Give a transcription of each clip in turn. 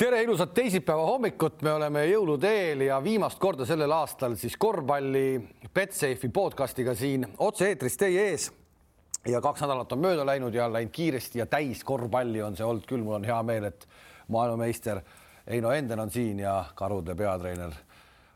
tere ilusat teisipäeva hommikut, me oleme jõuluteel ja viimast korda sellel aastal siis korvpalli Betsafe'i podcastiga siin otse-eetris teie ees. ja kaks nädalat on mööda läinud ja läinud kiiresti ja täis korvpalli on see olnud küll, mul on hea meel, et maailmameister Heino Enden on siin ja Karude peatreener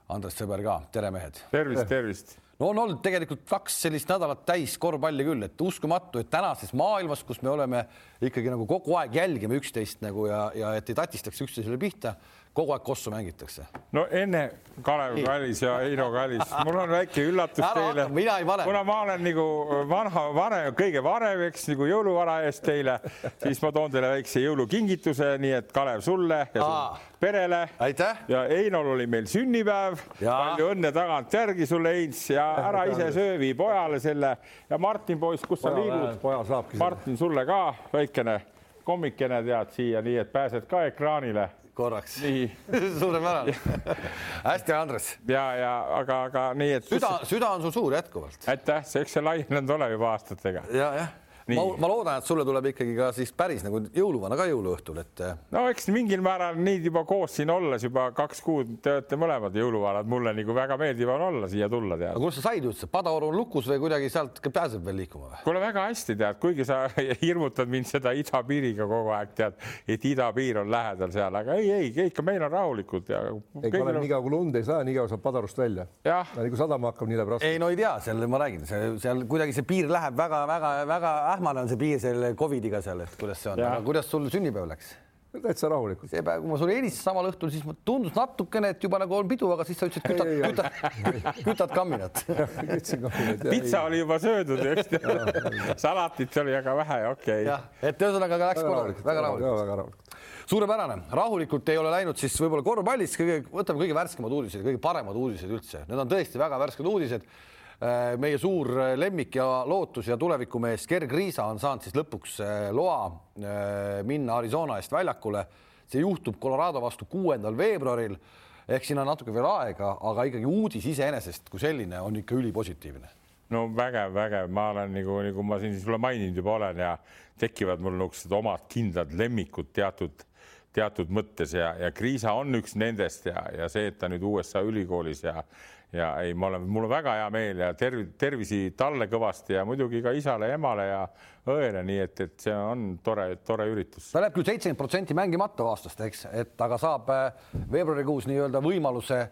Andres Sõber ka, tere mehed. tervist, tervist no on olnud tegelikult kaks sellist nädalat täis korvpalli küll, et uskumatu, et tänases maailmas, kus me oleme ikkagi nagu kogu aeg jälgime üksteist nagu ja, ja et ei tatistaks üksteisele pihta, kogu aeg kossu mängitakse. no enne Kalev Kallis ja Heino Kallis, mul on väike üllatus Ära teile. mina ei vale. kuna ma olen nagu vanha, vanem, kõige vanem, eks nagu jõuluvara eest teile, siis ma toon teile väikse jõulukingituse, nii et Kalev sulle ja su perele. Ja Heinol oli meil sünnipäev. Jaa. palju õnne tagantjärgi sulle, Heinz, ja ära ise söö, vii pojale selle ja Martin poiss, kus sa liigud? poja saabki. Martin, sulle ka väikene kommikene tead siia, nii et pääsed ka ekraanile. Korraks. nii suurepärane. hästi, Andres. ja, ja aga, aga nii, et süda, süda on sul suur jätkuvalt. aitäh, eks see laienenud ole juba aastatega. ja, jah. Nii. Ma, ma loodan, et sulle tuleb ikkagi ka siis päris nagu jõuluvana ka jõuluõhtul, et eh, no eks mingil määral nii juba koos siin olles juba kaks kuud te olete mõlemad jõuluvanad, mulle nagu väga meeldiv on olla siia tulla, tead. aga kus sa said üldse, Padaoru on lukus või kuidagi sealt pääseb veel liikuma või? kuule, väga hästi tead, kuigi sa hirmutad mind seda idapiiriga kogu aeg tead, et idapiir on lähedal seal, aga ei, ei ikka meil on rahulikult ja. ei, Kalev, nii kaua kui lund ei saa, nii kaua saab Padarust välja. kui sadama hakkab, nii läheb raske. ei no ei tea, seal ma räägin, seal kuidagi see piir läheb väga-väga-väga ähmane on see piir selle Covidiga seal, et kuidas see on, aga kuidas sul sünnipäev läks? täitsa rahulikult. see päev, kui ma sulle helistasin samal õhtul, siis tundus natukene, et juba nagu on pidu, aga siis sa ütlesid, kütad, kütad, kütad kamminat. pitsa oli juba söödud, just salatit oli aga vähe, okei okay. jah, et ühesõnaga läks korralikult, väga rahulikult. väga rahulikult. suurepärane, rahulikult ei ole läinud siis võib-olla korvpallis kõige, võtame kõige värskemad uudised, kõige paremad uudised üldse, need on tõesti väga värsked uudised. Meie suur lemmik ja lootus ja tulevikumees Gerg Riisa on saanud siis lõpuks eh, loa minna Arizona eest väljakule. see juhtub Colorado vastu kuuendal veebruaril. Ehk siin on natuke veel aega, aga ikkagi uudis iseenesest kui selline on ikka ülipositiivne. No vägev, vägev, ma olen nagu, nagu ma siin sulle maininud juba olen ja tekivad mul niisugused omad kindlad lemmikud teatud, teatud mõttes ja, ja Kriisa on üks nendest ja, ja see, et ta nüüd USA ülikoolis ja, ja ei, ma olen, mul on väga hea meel ja terv, tervisi talle kõvasti ja muidugi ka isale, emale ja õele, nii et, et see on tore, tore üritus. ta läheb küll seitsekümmend protsenti mängimata aastast, eks, et aga saab äh, veebruarikuus nii-öelda võimaluse.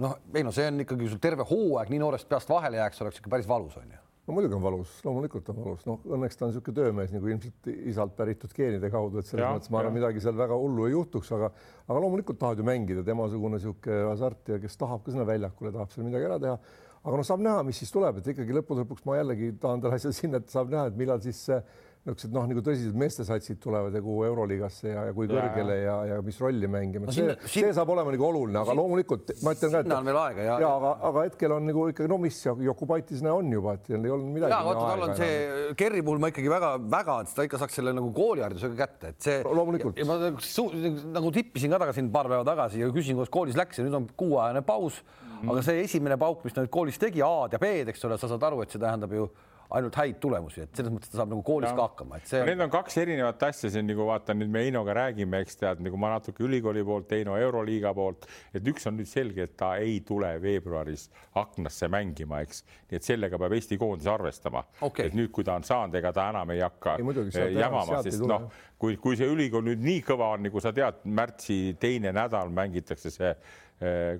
noh, ei no see on ikkagi sul terve hooaeg nii noorest peast vahele jääks, oleks ikka päris valus on ju. No muidugi on valus, loomulikult on valus, noh, õnneks ta on niisugune töömees nagu ilmselt isalt päritud geenide kaudu, et selles Jah, mõttes ma arvan, midagi seal väga hullu ei juhtuks, aga, aga loomulikult tahavad ju mängida, temasugune niisugune hasart ja kes tahab ka sinna väljakule, tahab seal midagi ära teha. aga noh, saab näha, mis siis tuleb, et ikkagi lõppude lõpuks ma jällegi tahan talle asja sinna, et saab näha, et millal siis see niisugused noh, nagu tõsised meestesatsid tulevad ja kuhu Euroliigasse ja, ja kui Ja, kõrgele ja, ja mis rolli mängima No no, see see sinna- saab olema nagu oluline, aga loomulikult ma ütlen ka, et on veel aega ja- ja aga, aga hetkel on nagu ikkagi no mis Jokubaitis näe on juba, et ei olnud midagi. ja vaata, tal on see Kerri puhul ma ikkagi väga-väga, et ta ikka saaks selle nagu kooliharidusega kätte, et see. Loomulikult. ja ma su, nagu tippisin ka taga siin paar päeva tagasi ja küsisin, kuidas koolis läks ja nüüd on kuuajane paus mm. -hmm. aga see esimene pauk, mis ta nüüd koolis tegi, A-d ja B-d, eks ole, sa saad aru, et see tähendab ju ainult häid tulemusi, et selles mõttes ta saab nagu koolis Ja. ka hakkama, et see. Need on kaks erinevat asja siin nagu vaata nüüd me Heinoga räägime, eks tead, nagu ma natuke ülikooli poolt, Heino Euroliiga poolt, et üks on nüüd selge, et ta ei tule veebruaris aknasse mängima, eks, nii et sellega peab Eesti koondis arvestama Okei. et nüüd, kui ta on saanud, ega ta enam ei hakka Ei, muidugi, eh, jamama, sest noh, kui, kui see ülikool nüüd nii kõva on, nagu sa tead, märtsi teine nädal mängitakse see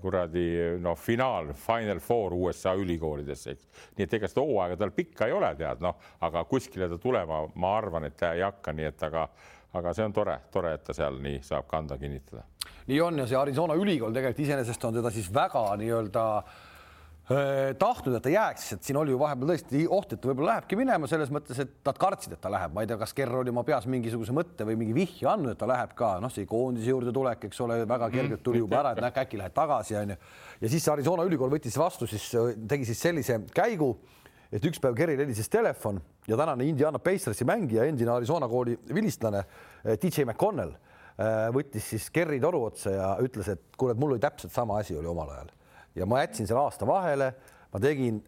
kuradi noh, finaal, Final Four USA ülikoolides, eks. nii et ega seda hooaega tal pikka ei ole, tead noh, aga kuskile ta tulema, ma arvan, et ta ei hakka, nii et aga, aga see on tore, tore, et ta seal nii saab kanda kinnitada. nii on ja see Arizona ülikool tegelikult iseenesest on teda siis väga nii-öelda äh, tahtnud, et ta jääks, et siin oli ju vahepeal tõesti oht, et võib-olla lähebki minema selles mõttes, et nad kartsid, et ta läheb, ma ei tea, kas Kerr oli oma peas mingisuguse mõtte või mingi vihje andnud, et ta läheb ka, noh, see koondise juurde tulek, eks ole, väga kergelt tuli juba ära, et näe, äkki lähed tagasi, onju. ja siis Arizona ülikool võttis vastu, siis äh, tegi siis sellise käigu, et üks päev Kerril helises telefon ja tänane Indiana Pacersi mängija, endine Arizona kooli vilistlane äh, DJ McConnell äh, võttis siis Kerri toru otsa ja ütles, et kuule, et mul oli täpselt sama asi oli omal ajal ja ma jätsin selle aasta vahele, ma tegin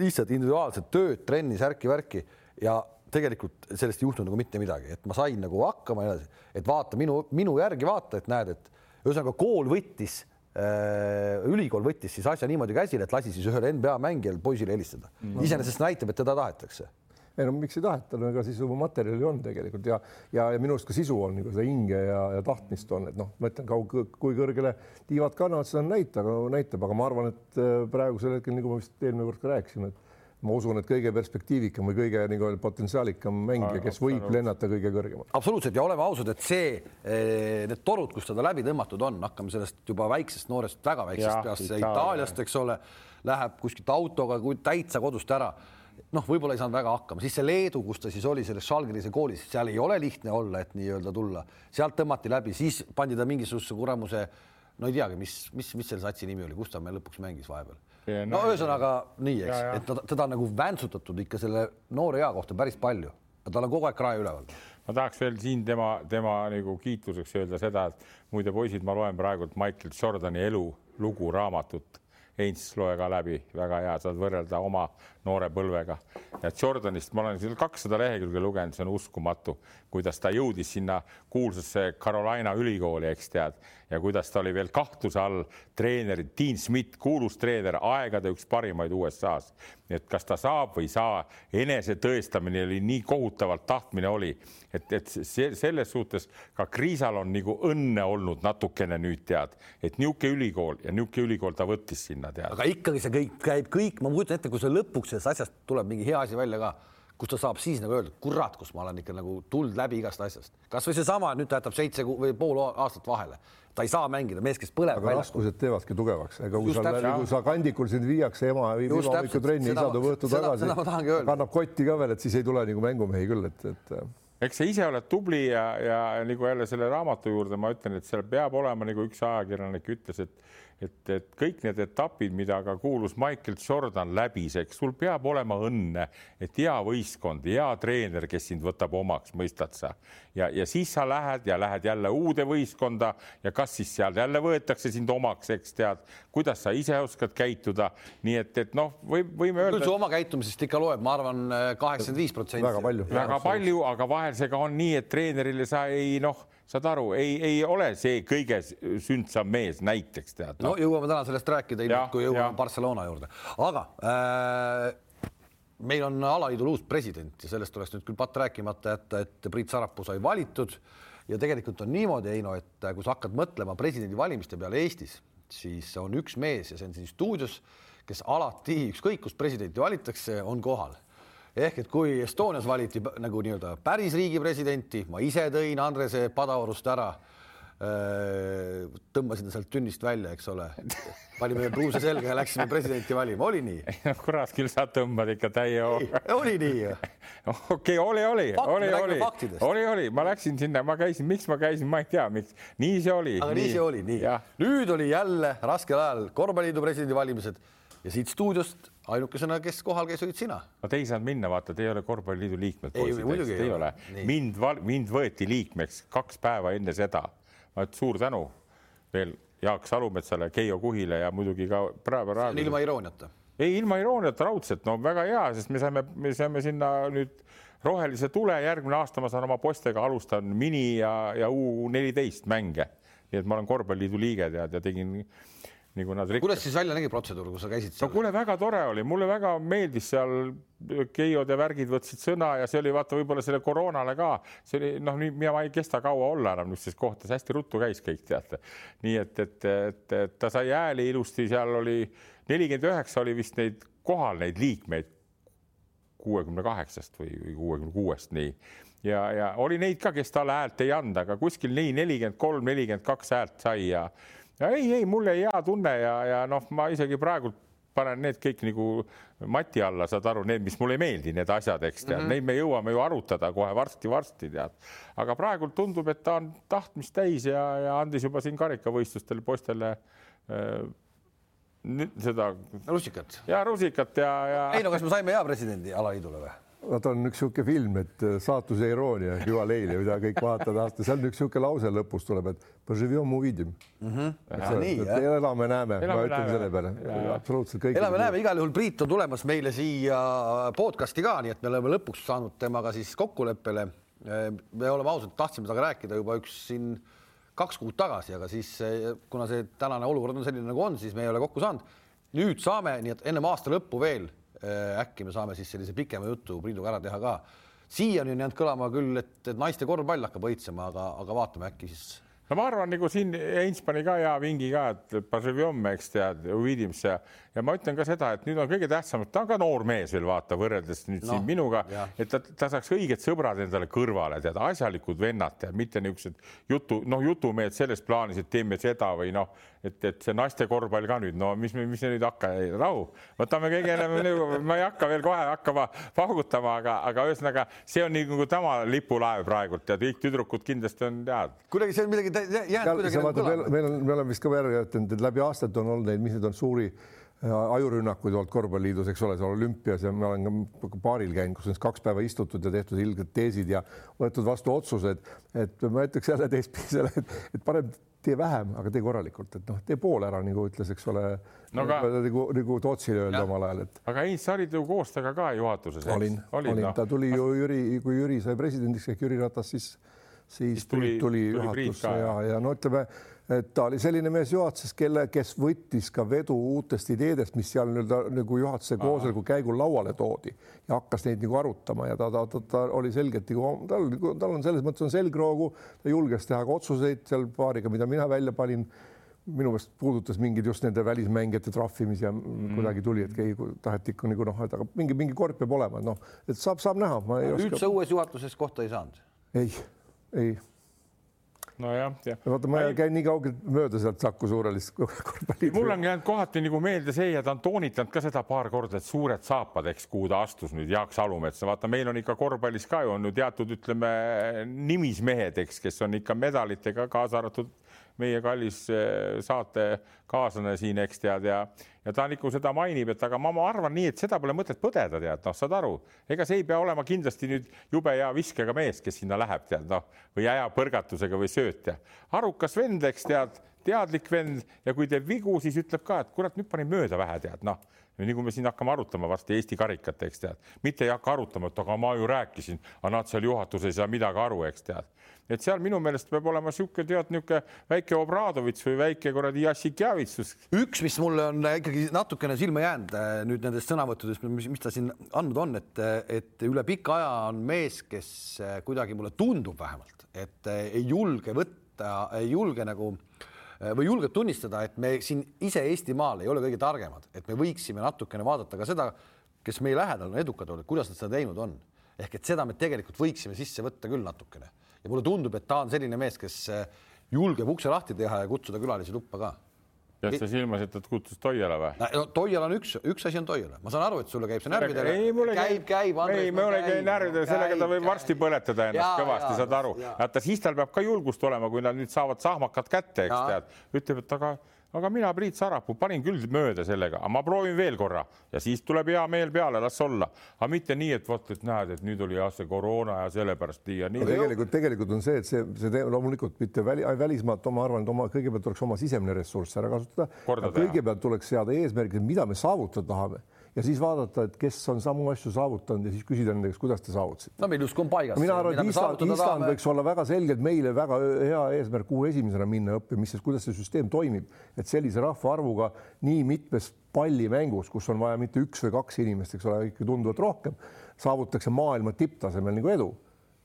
lihtsalt individuaalset tööd, trenni, särki-värki ja tegelikult sellest ei juhtunud nagu mitte midagi, et ma sain nagu hakkama ja edasi, et vaata minu, minu järgi vaata, et näed, et ühesõnaga kool võttis äh,, ülikool võttis siis asja niimoodi käsile, et lasi siis ühel NBA mängijal poisile helistada. Mm. -hmm.. iseenesest näitab, et teda tahetakse ei no miks ei taheta, no ega sisu materjali on tegelikult ja, ja, ja minu arust ka sisu on nagu seda hinge ja, ja tahtmist on, et noh, ma ütlen, kaug-, kui kõrgele tiivad kannavad, seda näita, näitab, aga ma arvan, et äh, praegusel hetkel, nagu ma vist eelmine kord ka rääkisime, et ma usun, et kõige perspektiivikam või kõige nagu potentsiaalikam mängija, kes võib lennata kõige kõrgemalt. absoluutselt ja oleme ausad, et see, eh, need torud, kus teda läbi tõmmatud on, hakkame sellest juba väiksest noorest, väga väiksest peast Itaaliast, eks ole, läheb kuskilt autoga täitsa kodust ära noh, võib-olla ei saanud väga hakkama, siis see Leedu, kus ta siis oli selles Žalgirise koolis, seal ei ole lihtne olla, et nii-öelda tulla, sealt tõmmati läbi, siis pandi ta mingisuguse kuramuse, no ei teagi, mis, mis, mis selle satsi nimi oli, kus ta meil lõpuks mängis vahepeal. No, no ühesõnaga nii, eks, et teda, teda on nagu väntsutatud ikka selle noore ea kohta päris palju, tal on kogu aeg krae üleval. ma tahaks veel siin tema, tema nagu kiituseks öelda seda, et muide, poisid, ma loen praegult Michael Jordani elulugu raamatut Heinz, loe ka läbi, väga hea, saad võrrelda oma noore põlvega. ja Jordanist ma olen seal kakssada lehekülge lugenud, see on uskumatu, kuidas ta jõudis sinna kuulsasse Carolina ülikooli, eks tead, ja kuidas ta oli veel kahtluse all treener, Dean Smith, kuulus treener, aegade üks parimaid USA-s. et kas ta saab või ei saa, enesetõestamine oli nii kohutavalt tahtmine oli, et, et see selles suhtes ka Kriisal on nagu õnne olnud natukene nüüd tead, et niisugune ülikool ja niisugune ülikool ta võttis sinna tead. aga ikkagi see kõik käib kõik, ma kujutan ette, kui see lõpuks sellest asjast tuleb mingi hea asi välja ka kus ta saab siis nagu öelda, kurat, kus ma olen ikka nagu tuld läbi igast asjast, kasvõi seesama, nüüd ta jätab seitse või pool aastat vahele ta ei saa mängida, mees, kes põleb. aga raskused teevadki tugevaks, ega kui sa, kui sa kandikul sind viiakse, ema viib iga hommikul trenni, isa tuleb õhtu tagasi, kannab kotti ka veel, et siis ei tule nagu mängumehi küll, et, et. Äh. eks sa ise oled tubli ja, ja nagu jälle selle raamatu juurde ma ütlen, et seal peab olema nagu üks ajakirjanik ütles, et et, et kõik need etapid, mida ka kuulus Michael Jordan läbis, eks sul peab olema õnne, et hea võistkond, hea treener, kes sind võtab omaks, mõistad sa. ja, ja siis sa lähed ja lähed jälle uude võistkonda ja kas siis seal jälle võetakse sind omaks, eks tead, kuidas sa ise oskad käituda. nii et, et noh, või võime öelda. küll see oma käitumisest ikka loeb, ma arvan, kaheksakümmend viis protsenti. väga palju. väga palju, aga vahel see ka on nii, et treenerile sa ei noh saad aru, ei, ei ole see kõige sündsam mees näiteks tead no.. no jõuame täna sellest rääkida, kui jõuame ja. Barcelona juurde, aga äh, meil on alaliidul uus president ja sellest tuleks nüüd küll patt rääkimata jätta, et Priit Sarapuu sai valitud. Ja tegelikult on niimoodi, Heino, et kui sa hakkad mõtlema presidendivalimiste peale Eestis, siis on üks mees ja see on siin stuudios, kes alati ükskõik kus presidenti valitakse, on kohal ehk et kui Estonias valiti nagu nii-öelda päris riigi presidenti, ma ise tõin Andrese Padaorust ära, äh, tõmbasin ta sealt tünnist välja, eks ole, panime pruuse selga ja läksime presidenti valima, oli nii? kurat, küll sa tõmbad ikka täie hooga. oli nii ju? okei okay,, oli, oli, oli, oli, oli, oli, ma läksin sinna, ma käisin, miks ma käisin, ma ei tea, miks, nii see oli. aga nii, nii see oli, nii. nüüd oli jälle raskel ajal korvpalliliidu presidendivalimised ja siit stuudiost ainukesena, kes kohal käis, olid sina. no te ei saanud minna, vaata, te ei ole korvpalliliidu liikmed. ei, muidugi ei ole. mind, mind võeti liikmeks kaks päeva enne seda. ma ütlen suur tänu veel Jaak Salumetsale, Keijo Kuhile ja muidugi ka praegu. ilma irooniata. ei, ilma irooniata raudselt, no väga hea, sest me saime, me saime sinna nüüd rohelise tule, järgmine aasta ma saan oma poistega alustan mini ja, ja U neliteist mänge. nii et ma olen korvpalliliidu liige tead ja tegin nagu nad rikkusid. kuidas siis välja nägi protseduur, kui sa käisid no kuule, väga tore oli, mulle väga meeldis seal, Keiod ja värgid võtsid sõna ja see oli vaata võib-olla selle koroonale ka, see oli noh, nii mina ei kesta kaua olla enam niisugustes kohtades, hästi ruttu käis kõik teate. nii et, et, et, et ta sai hääli ilusti, seal oli nelikümmend üheksa oli vist neid kohal, neid liikmeid kuuekümne kaheksast või, või kuuekümne kuuest, nii. Ja, ja oli neid ka, kes talle häält ei anda, aga kuskil nii nelikümmend kolm, nelikümmend kaks häält sai ja ja ei, ei, mul jäi hea tunne ja, ja noh, ma isegi praegu panen need kõik nagu mati alla, saad aru, need, mis mulle ei meeldi, need asjad, eks tead mm, -hmm. neid me jõuame ju arutada kohe varsti-varsti tead. aga praegu tundub, et ta on tahtmist täis ja, ja andis juba siin karikavõistlustel poistele äh, nüüd seda. rusikat. ja rusikat ja, ja. ei no kas me saime hea presidendi alaliidule või? Vaata on üks niisugune film, et äh, saatuse iroonia, Hüva Leili, mida kõik vaatavad aasta, seal on üks niisugune lause lõpus tuleb, et Mhm. elame, näeme, ma ütlen selle peale, absoluutselt kõik. elame, näeme, igal juhul Priit on tulemas meile siia podcast'i ka, nii et me oleme lõpuks saanud temaga siis kokkuleppele. me oleme ausalt, tahtsime temaga rääkida juba üks siin kaks kuud tagasi, aga siis kuna see tänane olukord on selline, nagu on, siis me ei ole kokku saanud. nüüd saame, nii et ennem aasta lõppu veel äkki me saame siis sellise pikema jutu Priiduga ära teha ka. siiani on jäänud kõlama küll, et, naiste korvpall hakkab õitsema, aga, aga vaatame äkki siis no ma arvan, nagu siin Einspani ka hea vingi ka, et eks tead, Uvidims ja, ja ma ütlen ka seda, et nüüd on kõige tähtsam, et ta on ka noor mees veel vaata, võrreldes nüüd no, siin minuga, et ta, ta saaks õiged sõbrad endale kõrvale, tead, asjalikud vennad, tead, mitte niisugused jutu, noh, jutumehed selles plaanis, et teeme seda või noh, et, et see naiste korvpall ka nüüd, no mis me, mis me nüüd hakka, rahu, võtame kõige enam, nagu, ma ei hakka veel kohe hakkama paugutama, aga, aga ühesõnaga see on nagu tema lipulaev praegult ja kõik tüdrukud kindlasti on tead. kuidagi see on midagi jäänud kuidagi nagu meil on, me oleme vist ka välja jätnud, et läbi aastate on olnud neid, mis need on suuri ajurünnakuid olnud korvpalliliidus, eks ole, seal olümpias ja ma olen ka baaril käinud, kus on kaks päeva istutud ja tehtud ilged teesid ja võetud vastu otsused, et ma ütleks jälle teistpidi selle, et, parem tee vähem, aga tee korralikult, et noh, tee pool ära, nagu ütles, eks ole no, aga... nagu, nagu Tootsile öelda omal ajal, et. aga Heinz, sa olid ju koos temaga ka juhatuses. olin, olin, olin., ta tuli ju Jüri, kui Jüri sai presidendiks ehk Jüri Ratas, siis siis tuli, tuli, tuli juhatusse ja, ja no ütleme, et ta oli selline mees juhatuses, kelle, kes võttis ka vedu uutest ideedest, mis seal nii-öelda nagu juhatuse koosoleku käigul lauale toodi ja hakkas neid nagu arutama ja ta, ta, ta, ta oli selgelt nagu tal, tal on selles mõttes on selgroogu, ta julges teha ka otsuseid seal paariga, mida mina välja panin minu meelest puudutas mingid just nende välismängijate trahvimisi ja mm. kuidagi tuli, et keegi taheti ikka nagu noh, et aga mingi, mingi kord peab olema, noh, et saab, saab näha. nüüd sa uues juhatuses kohta ei saanud? ei ei. Nojah, jah. vaata, ma ei... käin nii kaugelt mööda sealt Saku Suurhalist korvpalli. mul on jäänud kohati nagu meelde see ja ta on toonitanud ka seda paar korda, et suured saapad, eks, kuhu ta astus nüüd Jaak Salumetsa, vaata, meil on ikka korvpallis ka ju on ju teatud, ütleme nimismehed, eks, kes on ikka medalitega kaasa arvatud meie kallis eh, saatekaaslane siin, eks tead ja, ja ta nagu seda mainib, et aga ma, ma arvan nii, et seda pole mõtet põdeda, tead, noh, saad aru, ega see ei pea olema kindlasti nüüd jube hea viskega mees, kes sinna läheb, tead, noh, või hea põrgatusega või söötja. arukas vend, eks tead, teadlik vend ja kui teeb vigu, siis ütleb ka, et kurat, nüüd panin mööda vähe, tead, noh kui me siin hakkame arutama varsti Eesti karikat, eks tead, mitte ei hakka arutama, et aga ma ju rääkisin, aga nad seal juhatuses ei saa midagi aru, eks tead et seal minu meelest peab olema niisugune tead niisugune väike Obradovitš või väike kuradi Jassikjavitsus. üks, mis mulle on ikkagi natukene silma jäänud äh, nüüd nendest sõnavõttudest, mis, ta siin andnud on, et, et üle pika aja on mees, kes äh, kuidagi mulle tundub vähemalt, et äh, ei julge võtta, ei julge nagu või julgeb tunnistada, et me siin ise Eestimaal ei ole kõige targemad, et me võiksime natukene vaadata ka seda, kes meie lähedal on edukad olnud, kuidas nad seda teinud on. ehk et seda me tegelikult võiksime sisse võtta küll natukene ja mulle tundub, et ta on selline mees, kes äh, julgeb ukse lahti teha ja kutsuda külalisi tuppa ka. Pead sa silmas, et ta kutsus Toiala või? no Toiala on üks, üks asi on Toiala, ma saan aru, et sulle käib see närvidele. ei, käib, käib. ei, mulle käib närvidele, sellega ta võib varsti põletada ennast ja, kõvasti, saad aru. vaata, siis tal peab ka julgust olema, kui nad nüüd saavad sahmakad kätte, eks tead, ütleb, et aga aga mina, Priit Sarapuu, panin küll mööda sellega, aga ma proovin veel korra ja siis tuleb hea meel peale, las olla, aga mitte nii, et vot, et näed, et nüüd oli jah see koroona ja sellepärast nii ja nii. tegelikult, tegelikult on see, et see, see loomulikult mitte väli, välismaalt, ma arvan, et oma kõigepealt tuleks oma sisemine ressurss ära kasutada. kõigepealt tuleks seada eesmärgid, mida me saavutada tahame ja siis vaadata, et kes on samu asju saavutanud ja siis küsida nende käest, kuidas te saavutasite. no meil justkui on paigas. mina arvan, et Island, Island võiks olla väga selgelt meile väga hea eesmärk, kuhu esimesena minna õppima, mis, kuidas see süsteem toimib, et sellise rahvaarvuga nii mitmes pallimängus, kus on vaja mitte üks või kaks inimest, eks ole, ikka tunduvalt rohkem, saavutatakse maailma tipptasemel nagu edu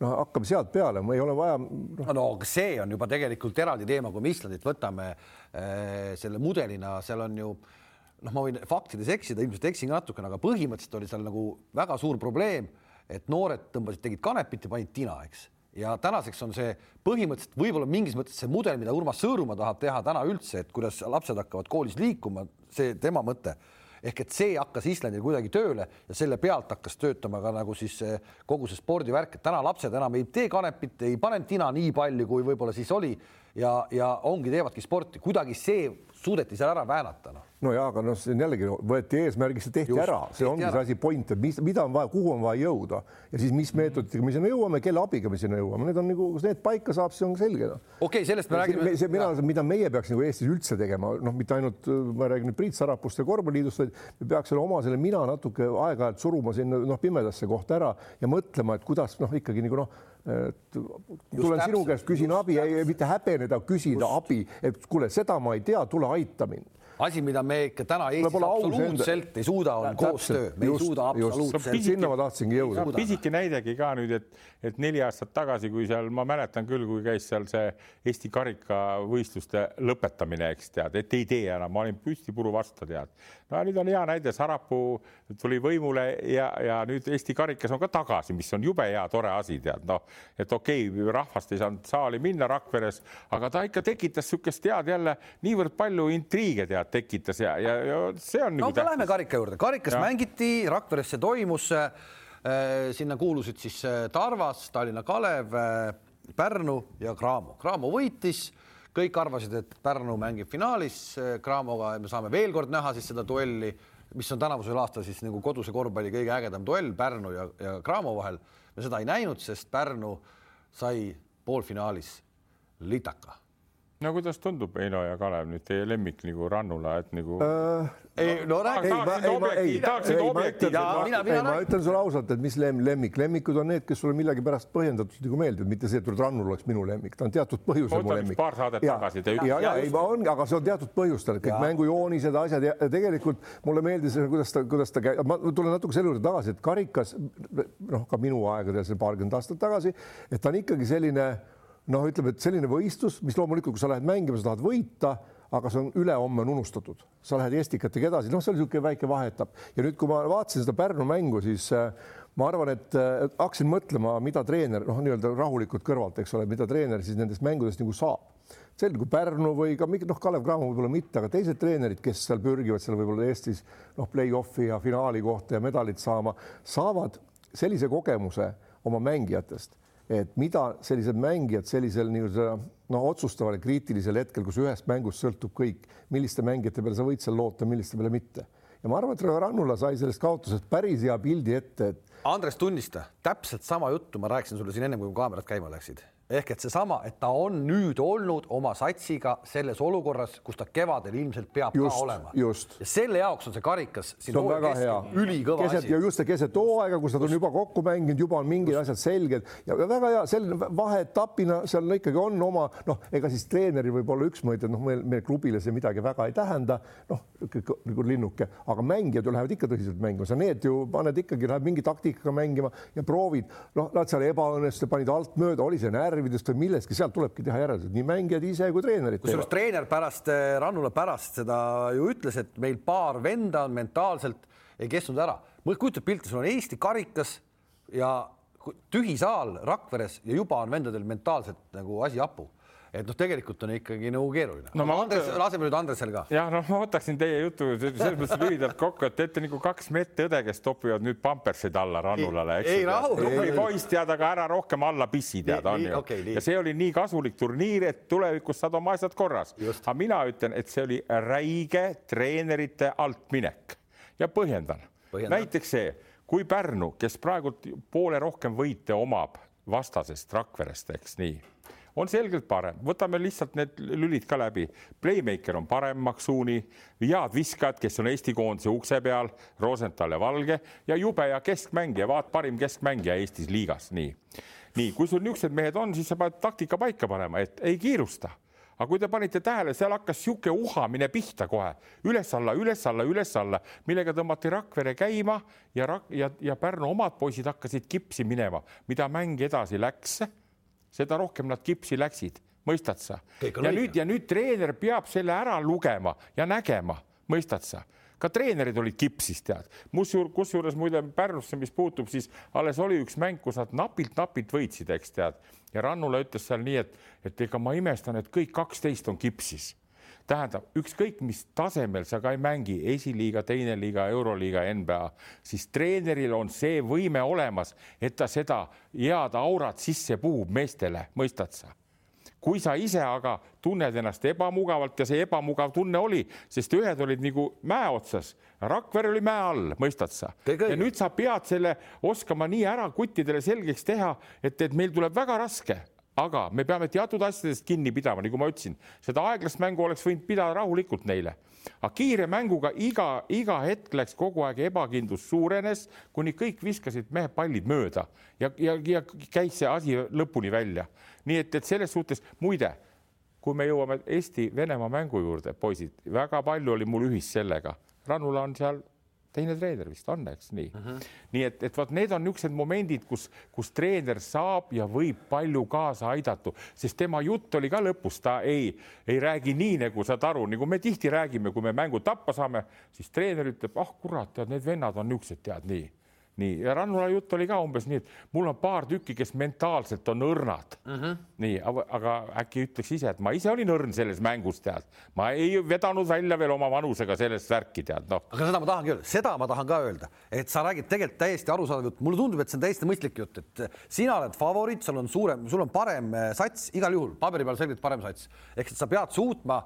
noh, hakkame sealt peale, ei ole vaja no.. no aga see on juba tegelikult eraldi teema, kui me Islandit võtame äh, selle mudelina, seal on ju äh, noh, ma võin faktides eksida, ilmselt eksin natukene, aga põhimõtteliselt oli seal nagu väga suur probleem, et noored tõmbasid, tegid kanepit ja panid tina, eks. ja tänaseks on see põhimõtteliselt võib-olla mingis mõttes see mudel, mida Urmas Sõõrumaa tahab teha täna üldse, et kuidas lapsed hakkavad koolis liikuma, see tema mõte ehk et see hakkas Islandil kuidagi tööle ja selle pealt hakkas töötama ka nagu siis kogu see spordivärk, et täna lapsed enam ei tee kanepit, ei pane tina nii palju, kui võib-olla siis oli ja, ja ongi, teevadki sporti, kuidagi see suudeti seal ära väänata noh. No ja, aga noh, see on jällegi võeti eesmärgiks ja tehti Just, ära, see ongi ära. see asi point, et mis, mida on vaja, kuhu on vaja jõuda. Ja siis mis meetoditega me sinna jõuame, kelle abiga me sinna jõuame, need on nagu, kus need paika saab, see on selge no.. okei okay,, sellest me räägime. see, mina, mida meie peaks nagu Eestis üldse tegema, noh, mitte ainult ma räägin nüüd Priit Sarapust ja korvpalliliidust, vaid me peaks selle oma selle mina natuke aeg-ajalt suruma sinna noh, pimedasse kohta ära ja mõtlema, et kuidas noh, ikkagi nagu noh et tulen sinu käest, küsin abi, mitte häbeneda, küsida just. abi, et kuule, seda ma ei tea, tule aita mind asi, mida me ikka täna Eestis absoluutselt ei suuda, on koostöö, me just, ei suuda absoluutselt. sinna ma tahtsingi jõuda. pisike näidegi ka nüüd, et, et neli aastat tagasi, kui seal, ma mäletan küll, kui käis seal see Eesti karikavõistluste lõpetamine, eks tead, et ei tee enam, ma olin püstipuru vastu, tead. no nüüd on hea näide, Sarapuu tuli võimule ja, ja nüüd Eesti karikas on ka tagasi, mis on jube hea, tore asi, tead, noh, et okei okay,, rahvast ei saanud saali minna Rakveres, aga ta ikka tekitas niisugust tead jälle niivõrd palju intriige, tead tekitas ja, ja, ja see on. no nagu aga lähme karika juurde, karikas ja. mängiti, Rakveres see toimus. Äh, sinna kuulusid siis äh, Tarvas, Tallinna Kalev, äh, Pärnu ja Cramo. Cramo võitis, kõik arvasid, et Pärnu mängib finaalis Cramoga ja me saame veel kord näha siis seda duelli, mis on tänavusel aastal siis nagu koduse korvpalli kõige ägedam duell Pärnu ja, ja Cramo vahel. me seda ei näinud, sest Pärnu sai poolfinaalis litaka no kuidas tundub, Heino ja Kalev nüüd teie lemmik nagu Rannula, et nagu äh,? ei no räägi. ei, ma, ei, ma, ei, ei, ma ütlen, mina, mina, ma ütlen sulle ausalt, et mis lem, lemmik, lemmikud on need, kes sulle millegipärast põhjendatult nagu meeldivad, mitte see, et Rannul oleks minu lemmik, ta on teatud põhjusel mu lemmik. paar saadet ja, tagasi te ütlesite. ja, ja, ei, ma on, aga see on teatud põhjustel, kõik mängujoonised, asjad ja tegelikult mulle meeldis, kuidas ta, kuidas ta käib, ma tulen natuke selle juurde tagasi, et karikas noh, ka minu aegadel, see paarkümmend aastat tagasi, et ta on ikkagi selline noh, ütleme, et selline võistlus, mis loomulikult, kui sa lähed mängima, sa tahad võita, aga see on ülehomme on unustatud, sa lähed Estikatega edasi, noh, see oli niisugune väike vaheetapp. Ja nüüd, kui ma vaatasin seda Pärnu mängu, siis äh, ma arvan, et äh, hakkasin mõtlema, mida treener noh, nii-öelda rahulikult kõrvalt, eks ole, mida treener siis nendest mängudest nagu saab. selge, kui Pärnu või ka noh, Kalev Cramo võib-olla mitte, aga teised treenerid, kes seal pürgivad seal võib-olla Eestis noh, play-off'i ja finaali kohta ja medalit saama, saavad sellise kogemuse oma mängijatest et mida sellised mängijad sellisel nii-öelda noh, otsustaval ja kriitilisel hetkel, kus ühest mängust sõltub kõik, milliste mängijate peale sa võid seal loota, milliste peale mitte. ja ma arvan, et Rannula sai sellest kaotusest päris hea pildi ette, et. Andres, tunnista, täpselt sama juttu ma rääkisin sulle siin ennem, kui kaamerad käima läksid ehk et seesama, et ta on nüüd olnud oma satsiga selles olukorras, kus ta kevadel ilmselt peab just, ka olema. ja selle jaoks on see karikas. see on väga hea. ülikõva keset, asi. ja just keset hooaega, kus nad on juba kokku mänginud, juba on mingid asjad selged ja väga hea, selline vaheetapina seal ikkagi on oma noh, ega siis treeneril võib olla üks mõte, noh, meil, meil klubile see midagi väga ei tähenda, noh nagu linnuke, aga mängijad ju lähevad ikka tõsiselt mängima, sa need ju paned ikkagi, läheb mingi taktikaga mängima ja proovid, noh, nad seal ebaõnnestusid, panid alt mööda, oli see närv närvidest või millestki, sealt tulebki teha järeldused, nii mängijad ise kui treenerid. kusjuures treener pärast, eh, Rannula pärast seda ju ütles, et meil paar venda on mentaalselt ei kestnud ära. kujutad pilti, sul on Eesti karikas ja tühi saal Rakveres ja juba on vendadel mentaalselt nagu asi hapu et noh, tegelikult on ikkagi nagu keeruline no,. Andres, laseme nüüd Andresel ka. jah, noh, ma võtaksin teie jutu selles mõttes lühidalt kokku, et teete nagu kaks medõde, kes topivad nüüd pampersid alla rannulale, eks. ei rahu. poiss tead, aga ära rohkem alla pissi tead, on ju okay,. ja see oli nii kasulik turniir, et tulevikus saad oma asjad korras. aga mina ütlen, et see oli räige treenerite altminek ja põhjendan, põhjendan.. näiteks see, kui Pärnu, kes praegult poole rohkem võite omab vastasest Rakverest, eks nii on selgelt parem, võtame lihtsalt need lülid ka läbi. Playmaker on parem Maksuuni, head viskajad, kes on Eesti koondise ukse peal, Rosenthal ja Valge ja jube hea keskmängija, vaat parim keskmängija Eestis liigas, nii. nii, kui sul niisugused mehed on, siis sa pead taktika paika panema, et ei kiirusta. Aga kui te panite tähele, seal hakkas sihuke uhamine pihta kohe. Üles-alla, üles-alla, üles-alla, millega tõmmati Rakvere käima ja, ja, ja Pärnu omad poisid hakkasid kipsi minema, mida mäng edasi läks seda rohkem nad kipsi läksid, mõistad sa? ja nüüd ja nüüd treener peab selle ära lugema ja nägema, mõistad sa? ka treenerid olid kipsis, tead. kusjuures, muide Pärnusse, mis puutub, siis alles oli üks mäng, kus nad napilt-napilt võitsid, eks tead. ja Rannula ütles seal nii, et, et ega ma imestan, et kõik kaksteist on kipsis tähendab, ükskõik mis tasemel sa ka ei mängi, esiliiga, teine liiga, euroliiga, NBA, siis treeneril on see võime olemas, et ta seda head aurat sisse puhub meestele, mõistad sa? kui sa ise aga tunned ennast ebamugavalt ja see ebamugav tunne oli, sest ühed olid nagu mäe otsas, Rakvere oli mäe all, mõistad sa? ja nüüd sa pead selle oskama nii ära kuttidele selgeks teha, et, et meil tuleb väga raske aga me peame teatud asjadest kinni pidama, nagu ma ütlesin, seda aeglast mängu oleks võinud pidada rahulikult neile. Aga kiire mänguga iga, iga hetk läks kogu aeg ebakindlus suurenes, kuni kõik viskasid mehed pallid mööda. Ja, ja, ja käis see asi lõpuni välja. nii et, et selles suhtes muide, kui me jõuame Eesti-Venemaa mängu juurde, poisid, väga palju oli mul ühist sellega, Rannula on seal teine treener vist on, eks nii uh. -huh. nii et, et vot need on niisugused momendid, kus, kus treener saab ja võib palju kaasa aidata, sest tema jutt oli ka lõpus, ta ei, ei räägi nii, nagu saad aru, nagu me tihti räägime, kui me mängu tappa saame, siis treener ütleb, ah kurat, tead, need vennad on niisugused, tead nii nii, ja Rannula jutt oli ka umbes nii, et mul on paar tükki, kes mentaalselt on õrnad. Mhm. -huh. nii, aga äkki ütleks ise, et ma ise olin õrn selles mängus, tead, ma ei vedanud välja veel oma vanusega sellest värki, tead, noh. aga seda ma tahangi öelda, seda ma tahan ka öelda, et sa räägid tegelikult täiesti arusaadav jutt, mulle tundub, et see on täiesti mõistlik jutt, et sina oled favoriit, sul on suurem, sul on parem eh, sats igal juhul, paberi peal selgelt parem sats, ehk et sa pead suutma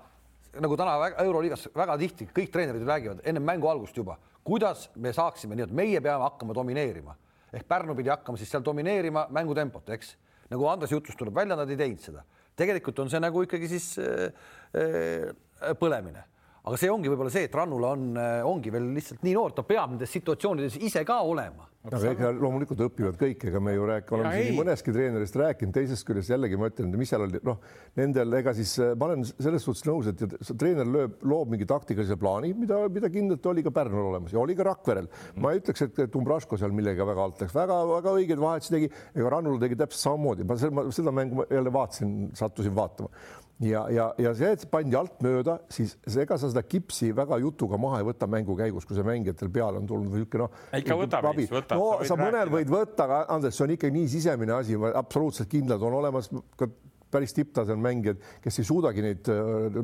nagu täna Euroliigas väga tihti kõik treenerid räägivad ennem mängu algust juba kuidas me saaksime nii, et meie peame hakkama domineerima. Ehk Pärnu pidi hakkama siis seal domineerima mängutempot, eks? Nagu Andres jutust tuleb välja, nad ei teinud seda. tegelikult on see nagu ikkagi siis äh, äh, põlemine, aga see ongi võib-olla see, et Rannula on äh,, ongi veel lihtsalt nii noor, ta peab nendes situatsioonides ise ka olema. Aga ega loomulikult õpivad kõik, ega me ju rääk-, oleme siin nii mõnestki treenerist rääkinud, teisest küljest jällegi ma ütlen, mis seal oli, noh, nendel ega siis ma olen selles suhtes nõus, et treener lööb, loob mingi taktikalise plaani, mida, mida kindlalt oli ka Pärnul olemas ja oli ka Rakverel. ma ei ütleks, et Umbraško seal millega väga alt läks. Väga,, väga-väga õigeid vahetusi tegi, ega Rannula tegi täpselt samamoodi, ma seda mängu jälle vaatasin, sattusin vaatama ja, ja, ja see, et pandi alt mööda, siis ega sa seda kipsi väga jutuga maha ei võta mängu käigus, kui see mängijatel peale on tulnud või niisugune noh. ikka võtab, võtab. no sa, sa mõnel võid võtta, aga Andres, see on ikka nii sisemine asi, absoluutselt kindlad on olemas ka päris tipptasemel mängijad, kes ei suudagi neid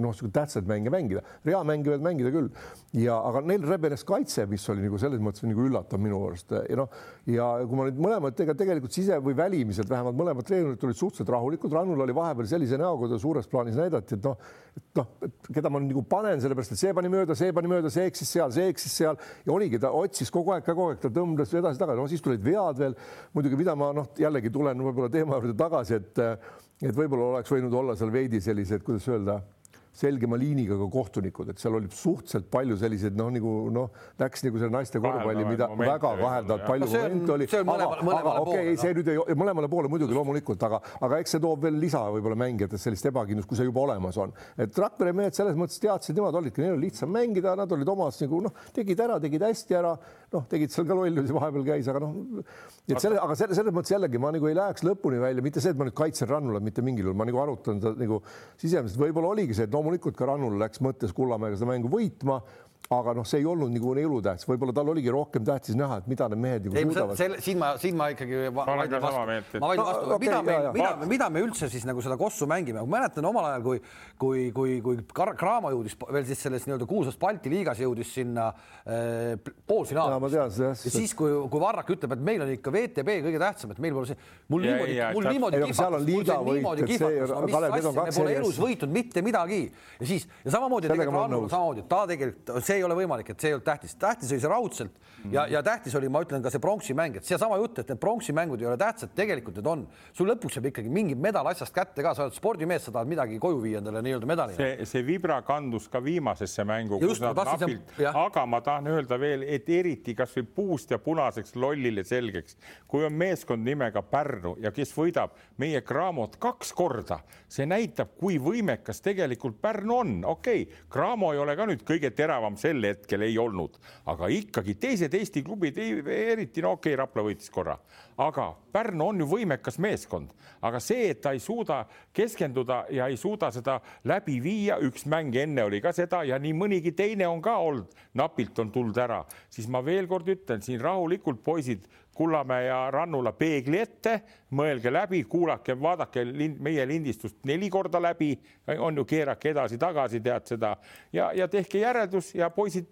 noh, tähtsaid mänge mängida, rea mängivad mängida küll. Ja aga neil rebenes kaitse, mis oli nagu selles mõttes nagu üllatav minu arust ja noh, ja kui ma nüüd mõlemad ega tegelikult sise või välimiselt vähemalt mõlemad treenerid olid suhteliselt rahulikud, Rannul oli vahepeal sellise näoga, ta suures plaanis näidati, et noh, et noh, keda ma nagu panen, sellepärast et see pani mööda, see pani mööda, see eksis seal, see eksis seal. Ja oligi, ta otsis kogu aeg, kogu aeg ta tõmbles edasi-tagasi, no siis tulid vead veel. Muidugi, mida ma noh, jällegi tulen võib-olla teema juurde tagasi, et et võib-olla oleks võinud olla seal veidi sellised, kuidas öelda selgema liiniga ka kohtunikud, et seal oli suhteliselt palju selliseid noh, nagu noh, läks nagu selle naiste korvpalli, mida väga kaheldavalt palju momente oli. aga, aga okei see nüüd ei, mõlemale poole muidugi loomulikult, aga, aga eks see toob veel lisa võib-olla mängijates sellist ebakindlust, kui see juba olemas on. et Rakvere mehed selles mõttes teadsid, nemad olidki, neil oli lihtsam mängida, nad olid omas nagu noh, tegid ära, tegid hästi ära, noh, tegid seal ka lollusi vahepeal käis, aga noh, et selle, aga selle, selles mõttes jällegi ma nagu ei läheks lõpuni välja, mitte see, et ma nüüd kaitsen Rannulat mitte mingil juhul, ma nagu arutan seda nagu sisemiselt, võib-olla oligi see, et loomulikult ka Rannul läks mõttes Kullamäega seda mängu võitma aga noh, see ei olnud nagu nii elutähtis, võib-olla tal oligi rohkem tähtis näha, et mida need mehed nagu suudavad. siin ma, siin ma ikkagi vaidlen vastu, ma vaidlen vastu. No,, okay, mida me, mida, mida me üldse siis nagu seda kossu mängime, ma mäletan omal ajal, kui, kui, kui, kui Cramo jõudis veel siis selles nii-öelda kuulsas Balti liigas jõudis sinna äh, poolfinaali. ja siis, kui, kui Varrak ütleb, et meil on ikka VTB kõige tähtsam, et meil pole see, mul ja, niimoodi, mul niimoodi kihvatas, mul see niimoodi kihvatas, no mis asja, me pole elus võitnud mitte midagi. Ja siis ja samamoodi tegelikult Rannul samamoodi, ta tegelikult see see ei ole võimalik, et see ei olnud tähtis, tähtis oli see raudselt mm ja, ja tähtis oli, ma ütlen ka see pronksi mäng, et seesama jutt, et need pronksi mängud ei ole tähtsad, tegelikult need on. sul lõpuks jääb ikkagi mingi medal asjast kätte ka, sa oled spordimees, sa tahad midagi koju viia endale nii-öelda medalina. see, see vibra kandus ka viimasesse mängu, kus nad napilt, aga ma tahan öelda veel, et eriti kasvõi puust ja punaseks lollile selgeks, kui on meeskond nimega Pärnu ja kes võidab meie Cramot kaks korda, see näitab, kui võimekas tegelikult Pärnu on. okei okay,, Cramo ei ole ka nüüd kõige teravam sel hetkel ei olnud, aga ikkagi teised Eesti klubid, eriti no okei okay,, Rapla võitis korra, aga Pärnu on ju võimekas meeskond, aga see, et ta ei suuda keskenduda ja ei suuda seda läbi viia, üks mäng enne oli ka seda ja nii mõnigi teine on ka olnud, napilt on tulnud ära, siis ma veel kord ütlen siin rahulikult, poisid Kullamäe ja Rannula peegli ette, mõelge läbi, kuulake, vaadake lind, meie lindistust neli korda läbi, on ju, keerake edasi-tagasi, tead seda. Ja, ja tehke järeldus ja poisid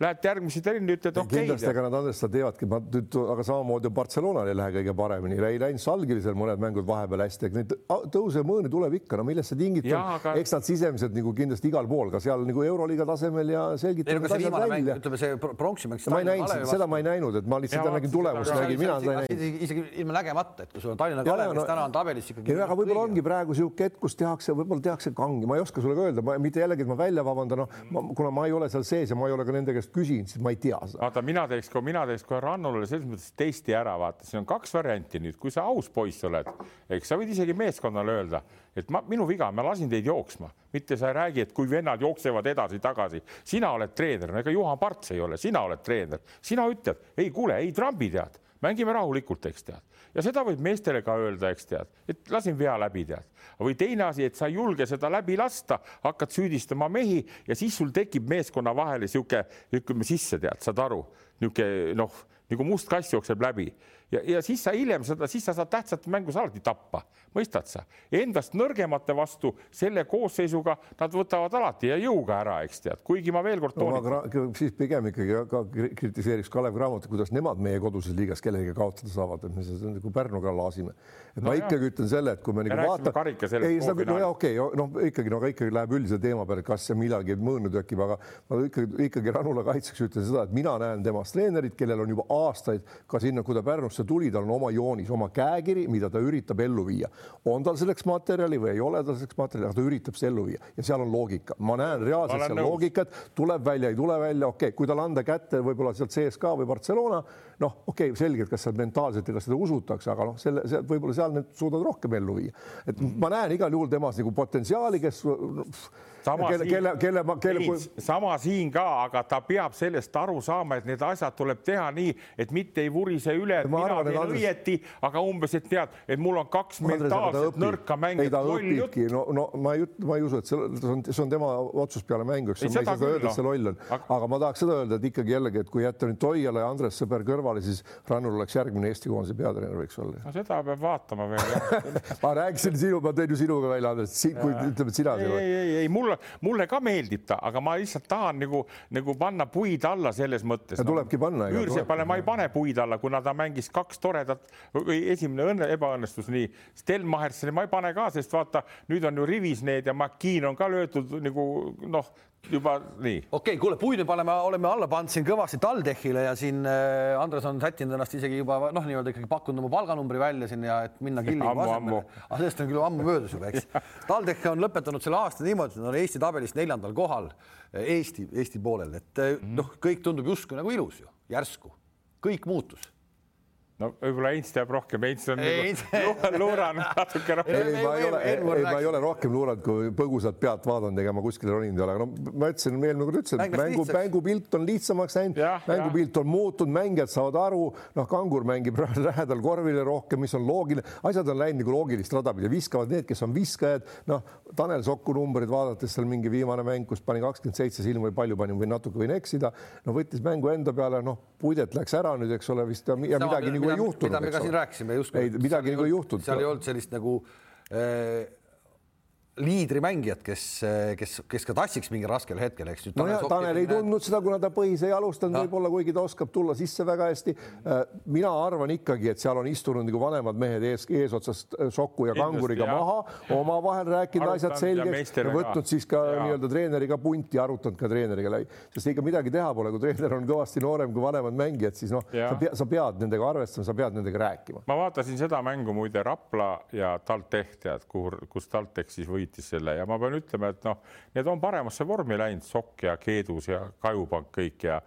lähed järgmise trenni, ütled okei okay,. kindlasti, aga nad Andres, seda teevadki, ma nüüd, aga samamoodi Barcelonal ei lähe kõige paremini, ei läinud Salgirisel mõned mängud vahepeal hästi, neid tõuse mõõni tuleb ikka, no millest see tingitud on aga..., eks nad sisemiselt nagu kindlasti igal pool, ka seal nagu Euroliiga tasemel ja selgitavad asjad välja. ütleme see pronksi mäng. ma ei näinud, seda ma ei näinud, et ma lihtsalt nägin tulemust, nägin, mina seda ei näinud. isegi ilma nägemata, et kui sul on Tallinna Kalev, kes täna on tabelis ikkagi. aga võib-olla ongi praegu niisugune hetk, kus tehakse, võib-olla tehakse kangi, ma ei oska sulle ka öelda, ma mitte jällegi, et ma välja vabandan, noh, kuna ma ei ole seal sees ja ma ei ole ka nende käest küsinud, siis ma ei tea seda. vaata, mina teeks, mina teeks kohe Rannulale selles mõttes testi ära, vaata, siin on kaks varianti nüüd, kui sa aus poiss oled, eks sa võid isegi meeskonnale öelda, et ma, minu viga, ma lasin teid jooksma, mitte sa ei räägi, et kui vennad jooksevad edasi-tagasi, sina oled treener, ega Juhan Parts ei ole, sina oled treener, sina ütled, ei kuule, ei trambi tead, mängime rahulikult, eks tead ja seda võib meestele ka öelda, eks tead, et lasin vea läbi, tead. või teine asi, et sa ei julge seda läbi lasta, hakkad süüdistama mehi ja siis sul tekib meeskonna vahele sihuke, ütleme sisse, tead, saad aru, niisugune noh, nagu must kass jookseb läbi ja, ja siis sa hiljem seda, siis sa saad tähtsat mängus alati tappa, mõistad sa? Endast nõrgemate vastu selle koosseisuga nad võtavad alati ja jõuga ära, eks tead, kuigi ma veel kord toonitan no,. siis pigem ikkagi ka kritiseeriks Kalev Cramot, kuidas nemad meie koduses liigas kellegagi kaotada saavad, et me seda nagu Pärnuga laasime. et no ma jah. ikkagi ütlen selle, et kui me nagu vaatame. ei, no ja okei okay,, noh ikkagi, no aga ikkagi läheb üldise teema peale, kas ja millalgi mõõnu tekib, aga ma ikkagi, ikkagi Ranula kaitseks ütlen seda, et mina näen temast treenerit, kellel on juba aastaid ka sinna, kui ta Pärnusse Tartusse tuli, tal on oma joonis, oma käekiri, mida ta üritab ellu viia. on tal selleks materjali või ei ole tal selleks materjali, aga ta üritab seda ellu viia ja seal on loogika, ma näen reaalselt seal nõus. loogikat, tuleb välja, ei tule välja, okei okay., kui talle anda kätte võib-olla sealt CSKA või Barcelona, noh, okei okay,, selge, et kas seal mentaalselt ja kas seda usutakse, aga noh, selle, see võib-olla seal need suudavad rohkem ellu viia. et ma näen igal juhul temas nagu potentsiaali, kes sama kelle, kelle, kelle, kelle, kelle... sama siin ka, aga ta peab sellest aru saama, et need asjad tuleb teha nii, et mitte ei vurise üle, et ma mina teen Andres... õieti, aga umbes, et tead, et mul on kaks Andres, mentaalselt nõrka mängijat. ta õpibki, no, no ma ei, ma ei usu, et see on, see on tema otsus peale mängu, eks ma ei saa seda öelda, et see loll on, aga ma tahaks seda öelda, et ikkagi jällegi, et kui jätta nüüd Toiala ja Andres sõber kõrvale, siis Rannul oleks järgmine Eesti koondise peatreener võiks olla. no seda peab vaatama veel ma rääkisin sinu, ma tõin ju sinuga välja, Andres, kui ütleme, et sina. ei, ei, ei, ei mulle, mulle ka meeldib ta, aga ma lihtsalt tahan nagu, nagu panna puid alla selles mõttes. tulebki no, panna. Üürsepale ma ei pane puid alla, kuna ta mängis kaks toredat või esimene õnne, ebaõnnestus nii. Stelmachersile ma ei pane ka, sest vaata, nüüd on ju rivis need ja McKean on ka löödud nagu noh, juba nii. okei okay,, kuule, puid me paneme, oleme alla pannud siin kõvasti TalTechile ja siin äh, Andres on sättinud ennast isegi juba noh, nii-öelda ikkagi pakkunud oma palganumbri välja siin ja et minna Killingu asemele. aga sellest on küll ammu möödas juba, eks. TalTech on lõpetanud selle aasta niimoodi, et nad on Eesti tabelis neljandal kohal Eesti, Eesti poolel, et mhm. noh, kõik tundub justkui nagu ilus ju, järsku kõik muutus no võib-olla Heinz teab rohkem, Heinz on nagu luuranud natuke rohkem. ei, ma ei ole, ei, ma ei ole rohkem luuranud, kui põgusalt pealt vaadanud, ega ma kuskile roninud ei ole, aga no ma ütlesin, eelmine kord ütlesin, et mängu, mängupilt on lihtsamaks läinud, mängupilt on muutunud, mängijad saavad aru, noh, Kangur mängib lähedal korvile rohkem, mis on loogiline, asjad on läinud nagu loogilist rada pidi, viskavad need, kes on viskajad, noh, Tanel Soku numbrid vaadates seal mingi viimane mäng, kus pani kakskümmend seitse silma või palju pani või natuke võin eksida, no võttis mängu enda peale, noh, Puidet läks ära nüüd, eks ole, vist ja, ja midagi nagu ei juhtunud. mida me ka siin rääkisime, justkui. ei, midagi nagu ei juhtunud. seal ei olnud sellist nagu äh, liidrimängijad, kes, kes, kes ka tassiks mingil raskel hetkel, eks. no ja Tanel ei tundnud seda, kuna ta põhis ei alustanud no. võib-olla, kuigi ta oskab tulla sisse väga hästi. Äh, mina arvan ikkagi, et seal on istunud nagu vanemad mehed ees, eesotsast äh, Soku ja Kanguriga jah. maha, omavahel rääkinud asjad selgeks ja võtnud siis ka nii-öelda treeneriga punti, arutanud ka treeneriga läbi, sest ega midagi teha pole, kui treener on kõvasti noorem kui vanemad mängijad, siis noh, sa, pea, sa pead nendega arvestama, sa pead nendega rääkima. ma vaatasin seda mängu muide Rapla ja TalTech tead, kuhu, kus TalTech siis võitis võitis selle ja ma pean ütlema, et noh, need on paremasse vormi läinud, Sokk ja Keedus ja Kajupank kõik ja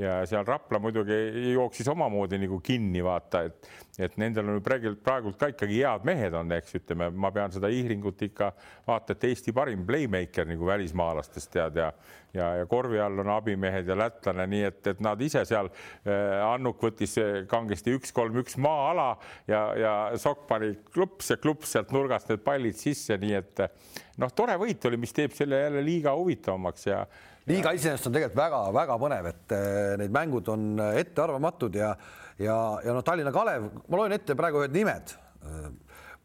ja seal Rapla muidugi jooksis omamoodi nagu kinni, vaata, et, et nendel on praegu, praegult ka ikkagi head mehed on, eks ütleme, ma pean seda Ihringut ikka vaata, et Eesti parim playmaker nagu välismaalastest tead ja ja, ja korvi all on abimehed ja lätlane, nii et, et nad ise seal äh,, Annuk võttis kangesti üks-kolm-üks maa-ala ja, ja Sokk pani klups ja klups sealt nurgast need pallid sisse, nii et noh, tore võit oli, mis teeb selle jälle liiga huvitavamaks ja liiga iseenesest on tegelikult väga-väga põnev, et eh, need mängud on eh, ettearvamatud ja, ja, ja noh, Tallinna Kalev, ma loen ette praegu ühed nimed. Eh,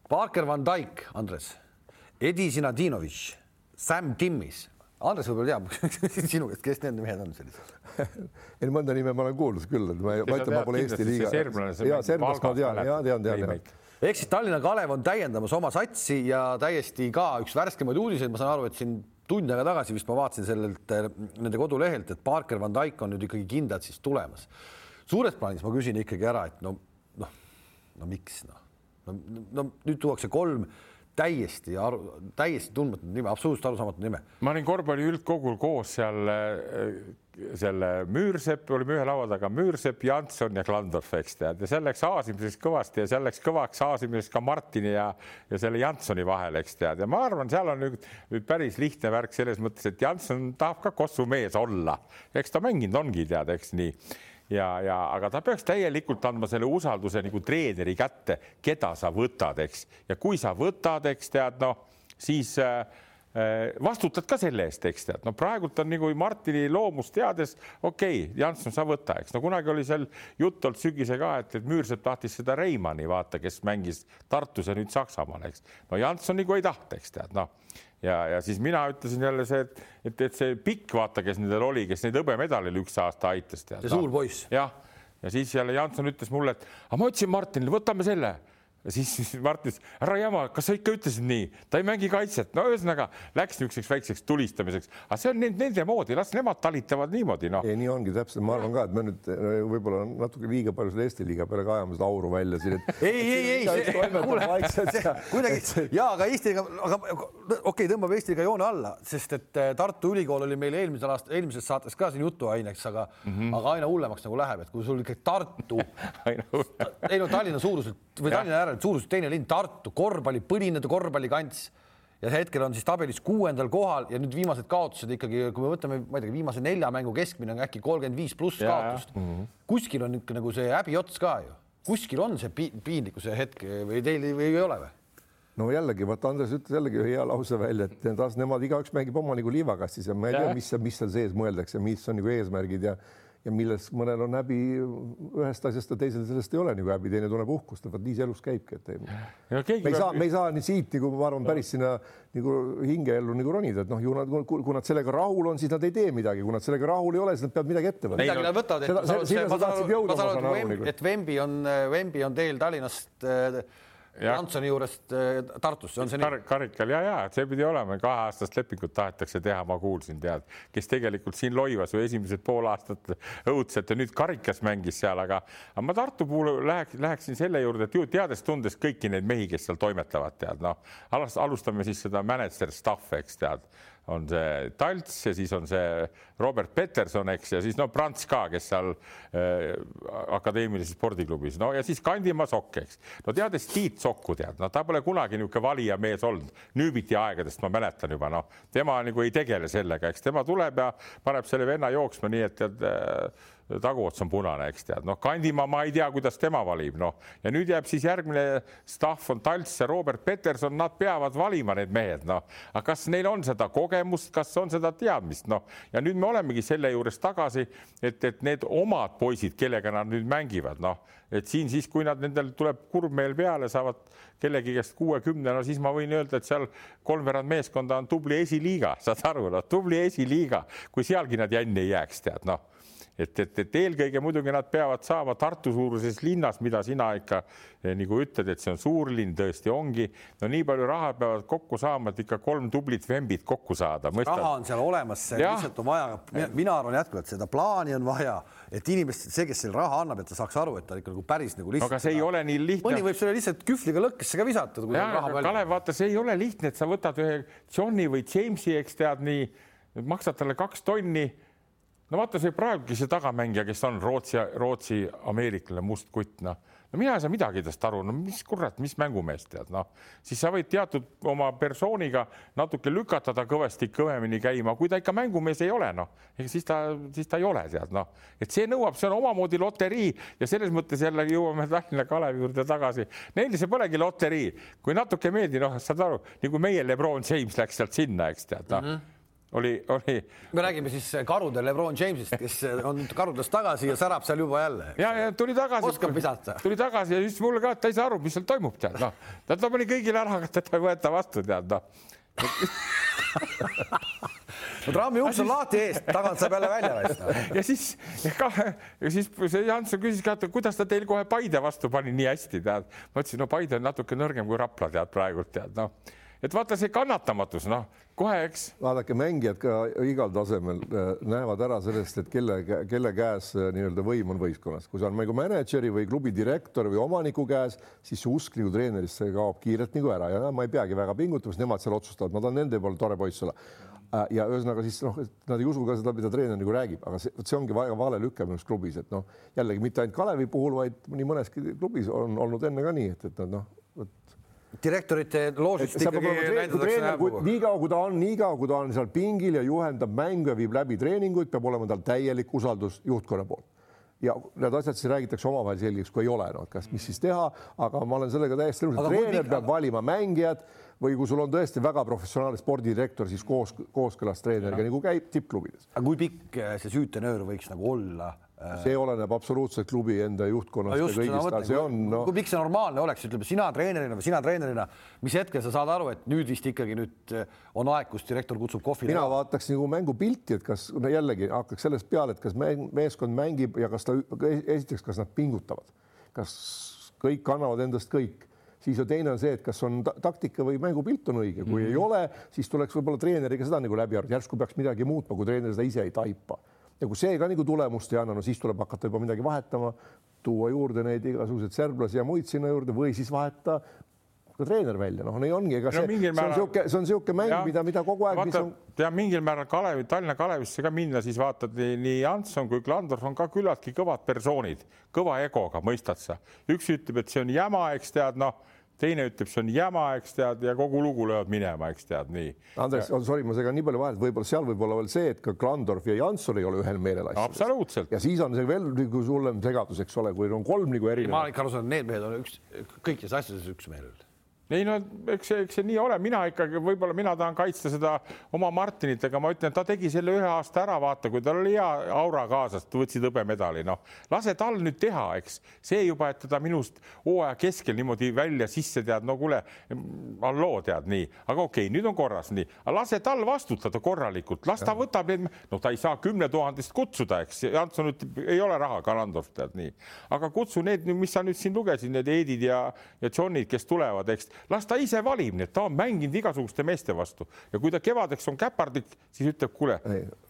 Parker Van Dyke, Andres, Edi Sinadinovitš, Sam Timmis, Andres võib-olla teab sinu käest, kes need mehed on sellised? ei mõnda nime ma olen kuulnud küll, et ma, ma ütlen, ma pole Eesti liiga. ja serblast ma tean, ja tean, tean, tean. ehk siis Tallinna Kalev on täiendamas oma satsi ja täiesti ka üks värskemaid uudiseid, ma saan aru, et siin tund aega tagasi vist ma vaatasin sellelt eh, nende kodulehelt, et Parker Van Dijk on nüüd ikkagi kindlalt siis tulemas. suures plaanis ma küsin ikkagi ära, et no noh, no miks noh, no, no nüüd tuuakse kolm täiesti aru, täiesti tundmatu nime, absoluutselt arusaamatu nime. ma olin korvpalli üldkogul koos seal äh, selle Müürsepp, olime ühe laua taga, Müürsepp, Janson ja Klandorf, eks tead, ja seal läks aasimiseks kõvasti ja seal läks kõvaks aasimiseks ka Martini ja, ja selle Jansoni vahel, eks tead, ja ma arvan, seal on nüüd, nüüd päris lihtne värk selles mõttes, et Janson tahab ka Kossu mees olla, eks ta mänginud ongi, tead, eks nii ja, ja aga ta peaks täielikult andma selle usalduse nagu treeneri kätte, keda sa võtad, eks, ja kui sa võtad, eks tead, noh, siis äh, äh vastutad ka selle eest, eks tead, no praegult on nagu Martini loomust teades, okei okay,, Janson, sa võta, eks. No kunagi oli seal jutt olnud sügise ka, et, et Müürsepp tahtis seda Reimanni vaata, kes mängis Tartus ja nüüd Saksamaal, eks. no Janson nagu ei tahta, eks tead, noh ja, ja siis mina ütlesin jälle see, et, et, et see pikk, vaata, kes nendel oli, kes neid hõbemedalil üks aasta aitas. see suur poiss. jah, ja siis jälle Janson ütles mulle, et ma ütlesin Martinile, võtame selle ja siis, siis Mart ütles, härra Jama, kas sa ikka ütlesid nii, ta ei mängi kaitset, no ühesõnaga läks niisuguseks väikseks tulistamiseks, aga see on nende, nende moodi, las nemad talitavad niimoodi, noh. ei, nii ongi täpselt, ma arvan ka, et me nüüd võib-olla natuke liiga palju selle Eesti liiga peale ka ajame seda auru välja siin, et. ei, ei, ei, kuidagi ja aga Eestiga, aga okei okay,, tõmbame Eestiga joone alla, sest et äh, Tartu Ülikool oli meil eelmisel aastal, eelmises saates ka siin jutuaineks, aga mm, -hmm. aga aina hullemaks nagu läheb, et kui sul ikkagi Tartu ei no Tallinna suuruselt või Tallinna äärel suuruselt teine linn, Tartu, korvpallipõline korvpallikants ja hetkel on siis tabelis kuuendal kohal ja nüüd viimased kaotused ikkagi, kui me võtame, ma ei tea, viimase nelja mängu keskmine on äkki kolmkümmend viis pluss kaotust. Mm -hmm. kuskil on ikka nagu see häbi ots ka ju, kuskil on see piinlikkuse hetk või teil või ei ole või? no jällegi, vaata Andres ütles jällegi ühe hea lause välja, et taas nemad igaüks mängib oma nagu liivakastis ja ma ei tea, mis, mis seal sees mõeldakse, mis on nagu eesmärgid ja ja milles mõnel on häbi ühest asjast ja teisel sellest ei ole nagu häbi, teine tunneb uhkust, vot nii see elus käibki, et ei, me ei saa, me ei saa nii siit nagu ma arvan, päris sinna nagu hingeellu nagu ronida, et noh, ju nad, kui nad sellega rahul on, siis nad ei tee midagi, kui nad sellega rahul ei ole, siis nad peavad midagi ette võtma. midagi nad võtavad, et, ma saan aru, et Vembi on, Vembi on teel Tallinnast äh, Jansoni juurest äh, Tartusse, on see Kar nii? karikal ja, ja see pidi olema, kaheaastast lepingut tahetakse teha, ma kuulsin, tead, kes tegelikult siin loivas ju esimesed pool aastat õudselt ja nüüd karikas mängis seal, aga, ma Tartu puhul läheks, läheksin selle juurde, et ju teades-tundes kõiki neid mehi, kes seal toimetavad, tead noh, alustame siis seda manager stuff'i, eks tead on see Talts ja siis on see Robert Peterson, eks, ja siis no Prants ka, kes seal äh, akadeemilises spordiklubis, no ja siis Kandimaa Sokk, eks. no teades Tiit Sokku tead, no ta pole kunagi niisugune valija mees olnud, nüübiti aegadest ma mäletan juba, noh, tema nagu ei tegele sellega, eks. Tema tuleb ja paneb selle venna jooksma nii, et tead äh, taguots on punane, eks tead, noh, Kandimaa, ma ei tea, kuidas tema valib, noh, ja nüüd jääb siis järgmine staff on Talts ja Robert Peterson, nad peavad valima need mehed, noh, aga kas neil on seda kogemust, kas on seda teadmist, noh, ja nüüd me olemegi selle juures tagasi, et, et need omad poisid, kellega nad nüüd mängivad, noh, et siin siis, kui nad nendel tuleb kurbmeel peale, saavad kellegi käest kuuekümne, no siis ma võin öelda, et seal kolmveerand meeskonda on tubli esiliiga, saad aru, noh, tubli esiliiga, kui sealgi nad jänni ei jääks, tead, noh et, et, et eelkõige muidugi nad peavad saama Tartu suuruses linnas, mida sina ikka eh, nagu ütled, et see on suur linn, tõesti ongi. no nii palju raha peavad kokku saama, et ikka kolm tublit vembit kokku saada. raha on seal olemas, lihtsalt on vaja, mina arvan jätkuvalt, seda plaani on vaja, et inimesed, see, kes selle raha annab, et ta saaks aru, et ta ikka nagu päris nagu lihtsalt. aga see ei ole nii lihtne. mõni võib selle lihtsalt kühvliga lõkkesse ka visata. Kalev, vaata, see ei ole lihtne, et sa võtad ühe Johni või Jamesi, eks tead nii, maksad talle kaks tonni no vaata see praegugi see tagamängija, kes on Rootsi, Rootsi ameeriklane, must kutt, noh, no mina ei saa midagi tast aru, no mis kurat, mis mängumees tead, noh, siis sa võid teatud oma persooniga natuke lükata ta kõvasti kõvemini käima, kui ta ikka mängumees ei ole, noh, siis ta, siis ta ei ole tead, noh, et see nõuab, see on omamoodi loterii. Ja selles mõttes jälle jõuame Tallinna Kalevi juurde tagasi. Neile see polegi loterii, kui natuke ei meeldi, noh, saad aru, nagu meie Lebron James läks sealt sinna, eks tead, noh. Mm -hmm oli, oli. me räägime siis karude Lebron Jamesist, kes on karudest tagasi ja särab seal juba jälle. ja, ja tuli tagasi. oskab visata. tuli tagasi ja siis mulle ka, et ta ei saa aru, mis seal toimub, tead noh, ta, pani kõigile ära, aga teda ei võeta vastu, tead noh no trammi uks on lahti eest, tagant saab jälle välja lasta. ja siis ja ka ja siis see Janson küsis ka, et kuidas ta teil kohe Paide vastu pani nii hästi, tead. ma ütlesin, no Paide on natuke nõrgem kui Rapla tead praegult tead noh et vaata see kannatamatus, noh, kohe, eks. vaadake, mängijad ka igal tasemel äh, näevad ära sellest, et kelle, kelle käes äh, nii-öelda võim on võistkonnas, kui see on mängu mänedžeri või klubi direktori või omaniku käes, siis see usk nagu treenerisse kaob kiirelt nagu ära ja ma ei peagi väga pingutama, sest nemad seal otsustavad, ma tahan nende poole tore poiss olla. Äh, ja ühesõnaga siis noh, nad ei usu ka seda, mida treener nagu räägib, aga see, see ongi väga vale lüke minu arust klubis, et noh, jällegi mitte ainult Kalevi puhul, vaid nii mõneski klubis on olnud enne ka nii, et, et noh, direktorite loožist ikkagi näidatakse näpuga. niikaua kui ta on, niikaua kui ta on seal pingil ja juhendab mängu ja viib läbi treeninguid, peab olema tal täielik usaldus juhtkonna poolt ja need asjad siis räägitakse omavahel selgeks, kui ei ole, noh, kas, mis siis teha, aga ma olen sellega täiesti nõus, et treener peab valima mängijad või kui sul on tõesti väga professionaalne spordidirektor, siis koos, kooskõlas treeneriga nagu käib tippklubides. aga kui pikk see süütenöör võiks nagu olla see oleneb absoluutselt klubi enda juhtkonnast no ja kõigist. no,, see on no.... pikk see normaalne oleks, ütleme sina treenerina või sina treenerina, mis hetkel sa saad aru, et nüüd vist ikkagi nüüd eh, on aeg, kus direktor kutsub kohvile? mina vaataks nagu mängupilti, et kas no jällegi hakkaks sellest peale, et kas meeskond mängib ja kas ta esiteks, kas nad pingutavad, kas kõik annavad endast kõik. Siis on teine on see, et kas on taktika või mängupilt on õige, kui mm -hmm. ei ole, siis tuleks võib-olla treeneriga seda nagu läbi arutada, järsku peaks midagi muutma, kui treener seda ise ei taipa ja kui see ka nagu tulemust ei anna, no siis tuleb hakata juba midagi vahetama, tuua juurde neid igasuguseid serblasi ja muid sinna juurde või siis vaheta ka treener välja, noh, nii ongi, ega see, no, see on niisugune, see on niisugune mäng, mida, mida kogu aeg. on... ja mingil määral Kalevi, Tallinna Kalevisse ka minna, siis vaatad nii Antson kui Klandorf on ka küllaltki kõvad persoonid, kõva egoga, mõistad sa. üks ütleb, et see on jama, eks tead, noh teine ütleb, see on jama, eks tead, ja kogu lugu löövad minema, eks tead nii. Andres, sorry, ma segan nii palju vahele, võib-olla seal võib olla veel see, et ka Klandorf ja Janson ei ole ühel meelel asjades. absoluutselt. ja siis on see veel nagu hullem segadus, eks ole, kui on kolm nagu erinevat. ma ikka aru saan, et need mehed on üks, kõikides asjades üksmeelel ei no eks see, eks see nii ole, mina ikkagi võib-olla mina tahan kaitsta seda oma Martinit, aga ma ütlen, ta tegi selle ühe aasta ära, vaata, kui tal oli hea aura kaasas, võtsid hõbemedali, noh, lase tal nüüd teha, eks. See juba, et teda minust hooaja keskel niimoodi välja sisse tead, no kuule, halloo tead nii, aga okei okay,, nüüd on korras nii, aga lase tal vastutada korralikult, las ta võtab need, no ta ei saa kümne tuhandest kutsuda, eks, Antson ütleb, ei ole raha, Kalandov tead nii, aga kutsu need, mis sa nüüd siin lugesid, need Edid ja, ja Johnid, kes tulevad, eks las ta ise valib, nii et ta on mänginud igasuguste meeste vastu ja kui ta kevadeks on käpardlik, siis ütleb, kuule.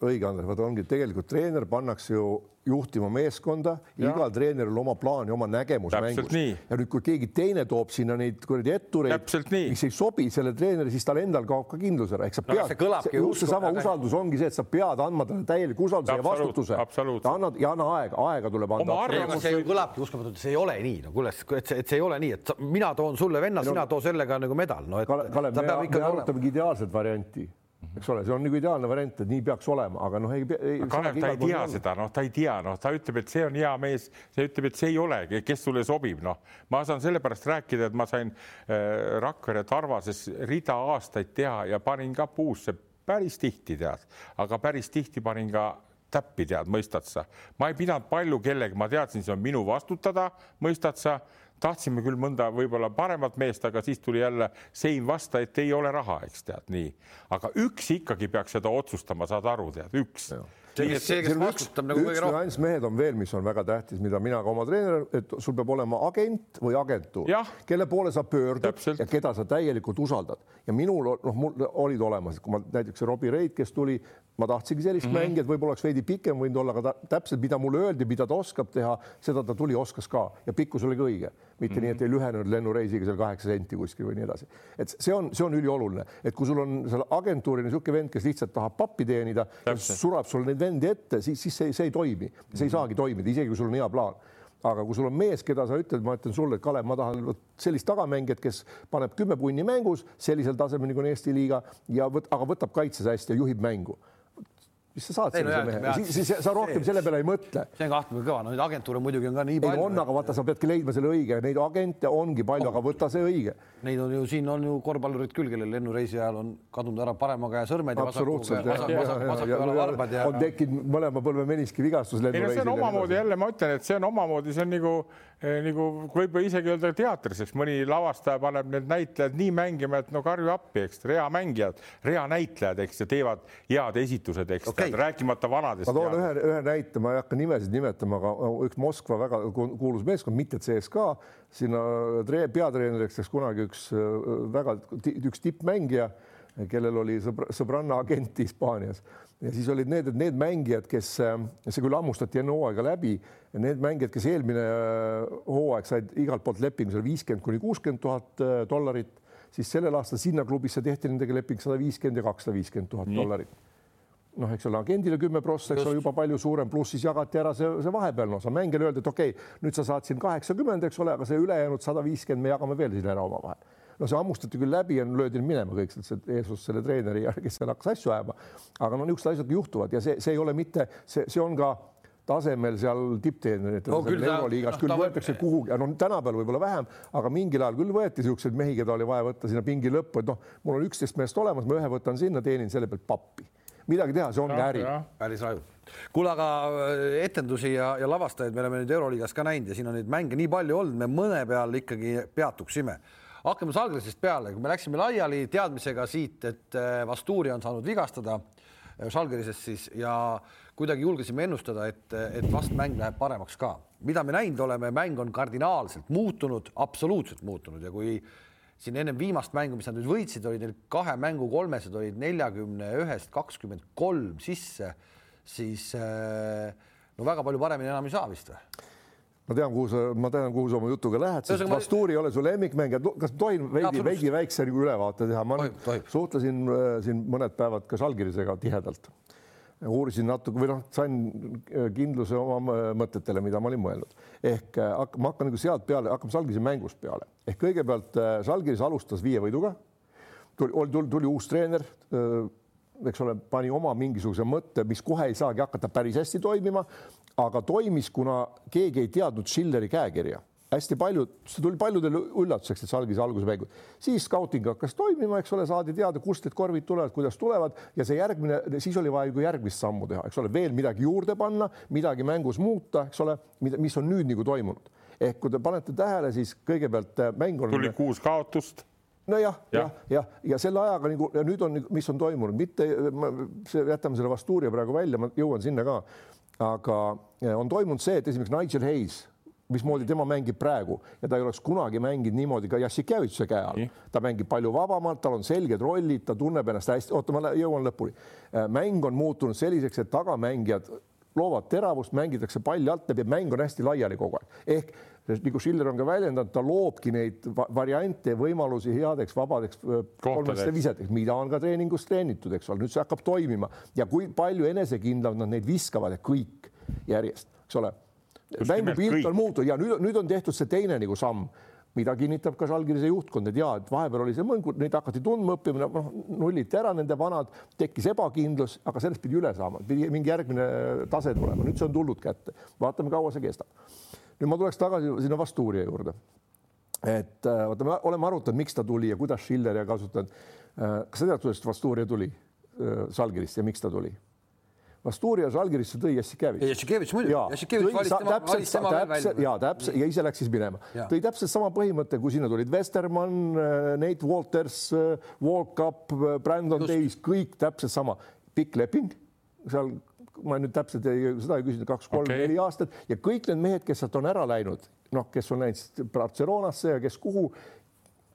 õige, Andres, vaata ongi tegelikult treener pannakse ju juhtima meeskonda, igal treeneril oma plaan ja oma nägemus Täpselt mängus. ja nüüd, kui keegi teine toob sinna neid kuradi ettureid, mis ei sobi selle treeneri, siis tal endal kaob ka kindlus ära, eks sa pead no,, seesama usaldus ongi see, et sa pead andma talle täieliku usalduse ja vastutuse. annad ja anna aega, aega tuleb anda. see ju kõlabki uskumatult, see ei ole nii, no kuule, et see, et see ei ole nii, et mina toon sulle venna no,, sina too sellega nagu medal, no et Kalev, Kalev, me, me arutamegi ideaalset varianti eks ole, see on nagu ideaalne variant, et nii peaks olema, aga noh, ei, ei. Kalev, ta ei tea seda, noh, ta ei tea, noh, ta ütleb, et see on hea mees, see ütleb, et see ei ole, kes sulle sobib, noh, ma saan sellepärast rääkida, et ma sain äh, Rakvere Tarvases rida aastaid teha ja panin ka puusse. Päris tihti, tead, aga päris tihti panin ka täppi, tead, mõistad sa, ma ei pidanud palju kellegi, ma teadsin, see on minu vastutada, mõistad sa tahtsime küll mõnda võib-olla paremat meest, aga siis tuli jälle sein vasta, et ei ole raha, eks tead nii, aga üks ikkagi peaks seda otsustama, saad aru, tead üks. See, see, kes vastutab nagu kõige rohkem. mehed on veel, mis on väga tähtis, mida mina ka oma treener, et sul peab olema agent või agentuur, kelle poole sa pöördud Täpselt. ja keda sa täielikult usaldad. Ja minul noh, mul olid olemas, kui ma näiteks Robbie Reid, kes tuli, ma tahtsingi sellist mm -hmm. mängijat, võib-olla oleks veidi pikem võinud olla, aga ta täpselt, mida mulle öeldi, mida ta oskab teha, seda ta tuli, oskas ka ja pikkus oli ka õige, mitte mm -hmm. nii, et ei lühenenud lennureisiga seal kaheksa senti kuskil või nii edasi. et see on, see on ülioluline, et kui sul on seal agentuurina niisugune vend, kes lihtsalt tahab pappi teenida, surab sul neid vendi ette, siis, siis see, see ei toimi, see ei saagi toimida, isegi kui sul on hea plaan aga kui sul on mees, keda sa ütled, ma ütlen sulle, et Kalev, ma tahan sellist tagamängijat, kes paneb kümme punni mängus sellisel tasemel nagu on Eesti liiga ja võt, aga võtab kaitses hästi ja juhib mängu. Mis sa saad sellise mehe, siis, siis sa rohkem see- selle peale ei mõtle. see on kahtlemata kõva, no neid agentuure muidugi on ka nii palju. on, aga vaata, sa peadki leidma selle õige, neid agente ongi palju, aga võta see õige. Neid on ju siin on ju korvpallurid küll, kellel lennureisi ajal on kadunud ära parema käe sõrmed absoluutselt. on tekkinud mõlema põlve meniski vigastus. ei no see on omamoodi jälle, ma ütlen, et see on omamoodi, see on nagu, nagu võib isegi öelda teatris, eks mõni lavastaja paneb need näitlejad nii mängima, et no karju appi, eks reamängijad, reanäitlejad, eks ja teevad head esitused, eks okay. rääkimata vanadest. ma toon ühe, ühe näite, ma ei hakka nimesid nimetama, aga üks Moskva väga ku- kuulus meeskond, mitte CSKA, sinna tre- peatreeneriks läks kunagi üks äh, väga üks tippmängija, kellel oli sõbra, sõbranna agent Hispaanias. Ja siis olid need, need mängijad, kes, see küll hammustati enne hooaega läbi, need mängijad, kes eelmine äh, hooaeg said igalt poolt lepingu seal viiskümmend kuni kuuskümmend tuhat äh, dollarit, siis sellel aastal sinna klubisse tehti nendega leping sada viiskümmend ja kakssada viiskümmend tuhat dollarit noh, eks ole, agendile kümme prossa, eks ole, juba palju suurem, pluss siis jagati ära see, see vahepealne osa, mängijale öeldi, et okei okay,, nüüd sa saad siin kaheksakümmend, eks ole, aga see ülejäänud sada viiskümmend me jagame veel siin ära omavahel. no see hammustati küll läbi ja löödi minema kõik sealt eesotsas selle treeneri ja kes seal hakkas asju ajama. aga no niisugused asjad juhtuvad ja see, see ei ole mitte see, see on ka tasemel seal tipptreeneritel No küll ta- euroliigas noh, küll ta võib- võetakse kuhugi, no tänapäeval võib-olla vähem, aga mingil ajal küll võeti niisuguseid mehi, keda oli vaja võtta sinna pingi lõppu, et noh, mul on üksteist meest olemas, ma ühe võtan sinna, teenin selle pealt pappi. Midagi teha, see ongi äri. päris raju. kuule, aga äh, etendusi ja, ja lavastajaid me oleme nüüd Euroliigas ka näinud ja siin on neid mänge nii palju olnud, me mõne peal ikkagi peatuksime. hakkame Salgrisest peale, kui me läksime laiali teadmisega siit, et äh, Vastuuri on saanud vigastada äh, Žalgirisest siis ja kuidagi julgesime ennustada, et, et vast mäng läheb paremaks ka. mida me näinud oleme, mäng on kardinaalselt muutunud, absoluutselt muutunud ja kui siin ennem viimast mängu, mis nad nüüd võitsid, olid neil kahe mängu kolmesed olid neljakümne ühest kakskümmend kolm sisse, siis äh, no väga palju paremini enam ei saa vist või? ma tean, kuhu sa, ma tean, kuhu sa oma jutuga lähed, sest ma- Vastuuri ei ole su lemmikmängija. kas tohin veidi, veidi väikse ülevaate teha? ma Tohib, tohib. suhtlesin äh, siin mõned päevad ka Žalgirisega tihedalt. Uurisin natuke või noh, sain äh, kindluse oma mõ- mõtetele, mida ma olin mõelnud. ehk äh, hak- ma hakkan nagu sealt peale, hakkame Žalgirise mängust peale. ehk kõigepealt äh, Žalgiris alustas viie võiduga. tuli, tuli, tuli uus treener eks ole, pani oma mingisuguse mõtte, mis kohe ei saagi hakata päris hästi toimima, aga toimis, kuna keegi ei teadnud Schilleri käekirja. Hästi paljud, see tuli paljudele üllatuseks, et Salgis alguse mängud, siis skauting hakkas toimima, eks ole, saadi teada, kust need korvid tulevad, kuidas tulevad ja see järgmine, siis oli vaja ju järgmist sammu teha, eks ole, veel midagi juurde panna, midagi mängus muuta, eks ole, mida, mis on nüüd nagu toimunud. ehk kui te panete tähele, siis kõigepealt äh, mäng on tuli kuus kaotust nojah, Jah. jah, jah, ja, ja selle ajaga nagu ja nüüd on, mis on toimunud, mitte see, jätame selle Vastuuria praegu välja, ma jõuan sinna ka. aga eh, on toimunud see, et esiteks Nigel Hayes, mismoodi tema mängib praegu ja ta ei oleks kunagi mänginud niimoodi ka Jassikevitšuse käe all. ta mängib palju vabamalt, tal on selged rollid, ta tunneb ennast hästi, oota, ma jõuan lõpuni. mäng on muutunud selliseks, et tagamängijad loovad teravust, mängitakse palli alt läbi, mäng on hästi laiali kogu aeg. ehk nagu Schiller on ka väljendanud, ta loobki neid va- variante, võimalusi headeks vabadeks öö, kolmeste viseteks, mida on ka treeningus treenitud, eks ole, nüüd see hakkab toimima ja kui palju enesekindlamalt nad neid viskavad ja kõik järjest, eks ole. Mängupilt on muutunud ja nüüd, nüüd on tehtud see teine nagu samm mida kinnitab ka Žalgirise juhtkond, et ja et vahepeal oli see mõngu, neid hakati tundma õppima, noh nulliti ära nende vanad, tekkis ebakindlus, aga sellest pidi üle saama, pidi mingi järgmine tase tulema, nüüd see on tulnud kätte, vaatame, kaua see kestab. nüüd ma tuleks tagasi sinna Vastuuria juurde. et äh, vaata, me oleme arutanud, miks ta tuli ja kuidas Schiller ja kasutanud. kas sa tead, kuidas Vastuuria tuli äh, Žalgirist ja miks ta tuli? Vastuuria Žalgirisse tõi Jassikevitš. Jassikevitš muidugi, ja täpselt ja ise läks siis minema. Tõi täpselt sama põhimõte, kui sinna tulid Westermann, Nate Walters, Walkup, Brandon Just. Davis, kõik täpselt sama pikk leping seal ma nüüd täpselt ei, seda ei küsinud, kaks-kolm-neli Okei. aastat ja kõik need mehed, kes sealt on ära läinud, noh, kes on läinud Barcelonasse ja kes kuhu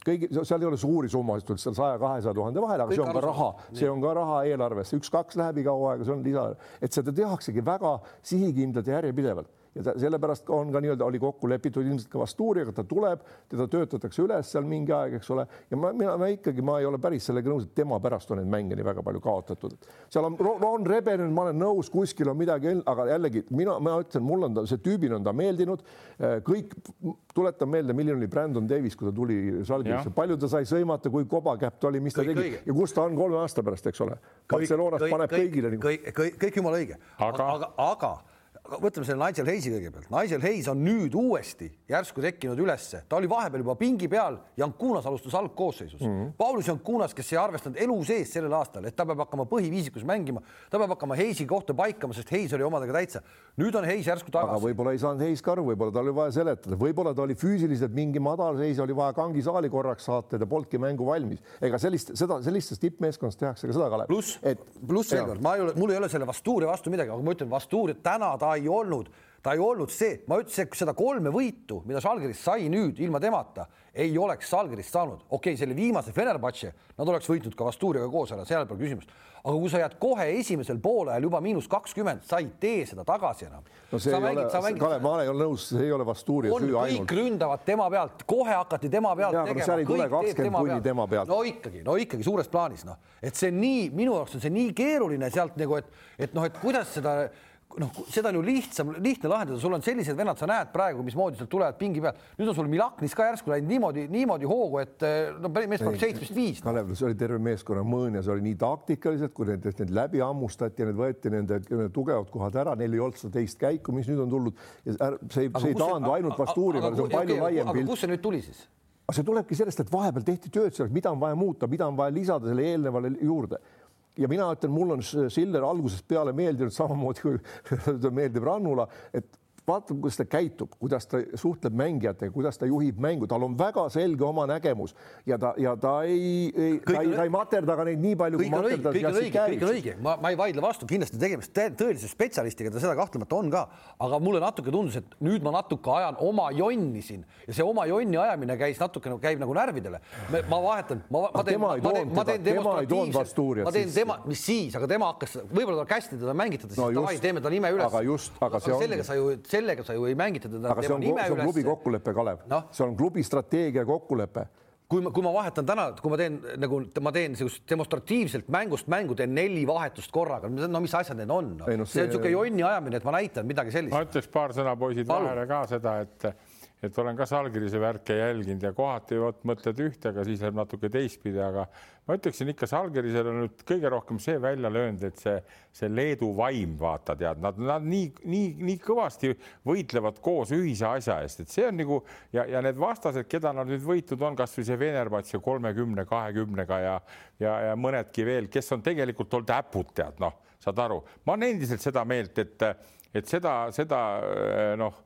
kõigi, seal ei ole suuri summasid, seal saja, kahesaja tuhande vahel, aga Kõik see on ka raha, see on ka raha eelarvesse, üks-kaks läheb iga hooaega, see on lisa, et seda tehaksegi väga sihikindlalt ja järjepidevalt ja ta, sellepärast on ka nii-öelda oli kokku lepitud ilmselt ka Vasturiaga, ta tuleb, teda töötatakse üles seal mingi aeg, eks ole, ja ma, mina, ma ikkagi, ma ei ole päris sellega nõus, et tema pärast on neid mänge nii väga palju kaotatud. seal on, on rebenenud, ma olen nõus, kuskil on midagi, aga jällegi mina, ma ütlen, mul on ta, see tüübina on ta meeldinud. kõik, tuletan meelde, milline oli Brandon Davis, kui ta tuli Žalgirisse, palju ta sai sõimata, kui kobakäpp ta oli, mis ta kõik tegi õige. ja kus ta on kolme aasta pärast, eks ole. Barcelonas paneb kõik, kõigile kõik, kõik, kõik jumala õige, aga, aga, aga võtame selle Nigel Hayes'i kõigepealt. Nigel Hayes on nüüd uuesti järsku tekkinud ülesse, ta oli vahepeal juba pingi peal, Jankunas alustas algkoosseisus mm. -hmm. Paulus Jankunas, kes ei arvestanud elu sees sellel aastal, et ta peab hakkama põhiviisikus mängima, ta peab hakkama Hayes'i kohta paikama, sest Hayes oli omadega täitsa. nüüd on Hayes järsku tagasi. aga võib-olla ei saanud Hayes ka aru, võib-olla tal oli vaja seletada, võib-olla ta oli füüsiliselt mingi madal seis, oli vaja kangisaali korraks saata ja ta polnudki mängu valmis. ega sellist, seda, sellistes tippmeeskondades tehakse ka seda, Kalev. pluss, pluss veel kord, ma ei ole, mul ei ole selle Vastuuria vastu midagi, aga ma ütlen, Vastuuria täna ta ei olnud ta ei olnud see, ma ütlesin, et seda kolme võitu, mida Žalgiris sai nüüd ilma temata, ei oleks Žalgirist saanud. okei okay,, selle viimase Fenerbahce, nad oleks võitnud ka Vasturiaga koos ära, seal pole küsimust. aga kui sa jääd kohe esimesel poolajal juba miinus kakskümmend, sa ei tee seda tagasi enam. no see sa ei mängid, ole, Kalev, ma ei ole nõus, see ei ole Vasturia süü ainult. kõik ründavad tema pealt, kohe hakati tema pealt ja, tegema. seal ei tule kakskümmend punni tema pealt. no ikkagi, no ikkagi suures plaanis noh, et see nii, minu jaoks on see nii keeruline sealt nagu, et, et noh, et kuidas seda noh, seda on ju lihtsam, lihtne lahendada, sul on sellised vennad, sa näed praegu, mismoodi sealt tulevad pingi peal. nüüd on sul Milaknis ka järsku läinud niimoodi, niimoodi hoogu, et eh, no mees paneb seitsmest viis. Kalev, see oli terve meeskonna mõõn ja see oli nii taktikaliselt, kui need, need läbi hammustati ja need võeti nende, nende tugevad kohad ära, neil ei olnud seda teist käiku, mis nüüd on tulnud. see, see ei taandu ainult Vastuuri peale, see on palju laiem pilt. kust see nüüd tuli siis? see tulebki sellest, et vahepeal tehti tööd mida on vaja muuta, mida on vaja lisada selle eelnevale juurde ja mina ütlen, mul on Siller algusest peale meeldinud samamoodi kui meeldib Rannula, et vaata, kuidas ta käitub, kuidas ta suhtleb mängijatega, kuidas ta juhib mängu, tal on väga selge oma nägemus ja ta ja ta ei, ei, ta ei, ta ei materda ka neid nii palju. kõik on õige, kõik on õige, kõik on õige, ma, ma ei vaidle vastu, kindlasti tegemist tõelise spetsialistiga, ta seda kahtlemata on ka, aga mulle natuke tundus, et nüüd ma natuke ajan oma jonni siin ja see oma jonni ajamine käis natuke käib nagu närvidele. ma vahetan, ma, ma teen, ma teen, ma teen demonstratiivselt, ma teen tema, mis siis, aga tema hakkas, võib-olla tal kästi teda mängitada, siis no davai, teeme ta nime üles. aga just, aga see on. sellega sa ju sellega sa ju ei mängita teda. aga see on, see on klubi kokkulepe, Kalev no?, see on klubi strateegia kokkulepe kui ma, kui ma vahetan täna, kui ma teen nagu ma teen niisugust demonstratiivselt mängust mängu, teen neli vahetust korraga, no mis asjad need on no?? No, see, see on niisugune jonni ajamine, et ma näitan midagi sellist. ma ütleks paar sõna, poisid, vahele ka seda, et et olen ka Salgirise värke jälginud ja kohati vot mõtled ühte, aga siis läheb natuke teistpidi, aga ma ütleksin ikka Salgirisel on nüüd kõige rohkem see välja löönud, et see, see Leedu vaim, vaata tead, nad, nad nii, nii, nii kõvasti võitlevad koos ühise asja eest, et see on nagu ja, ja need vastased, keda nad nüüd võitnud on, kasvõi see Venerbats ja kolmekümne, kahekümnega ja, ja, ja mõnedki veel, kes on tegelikult olnud äpud, tead noh, saad aru, ma olen endiselt seda meelt, et, et seda, seda noh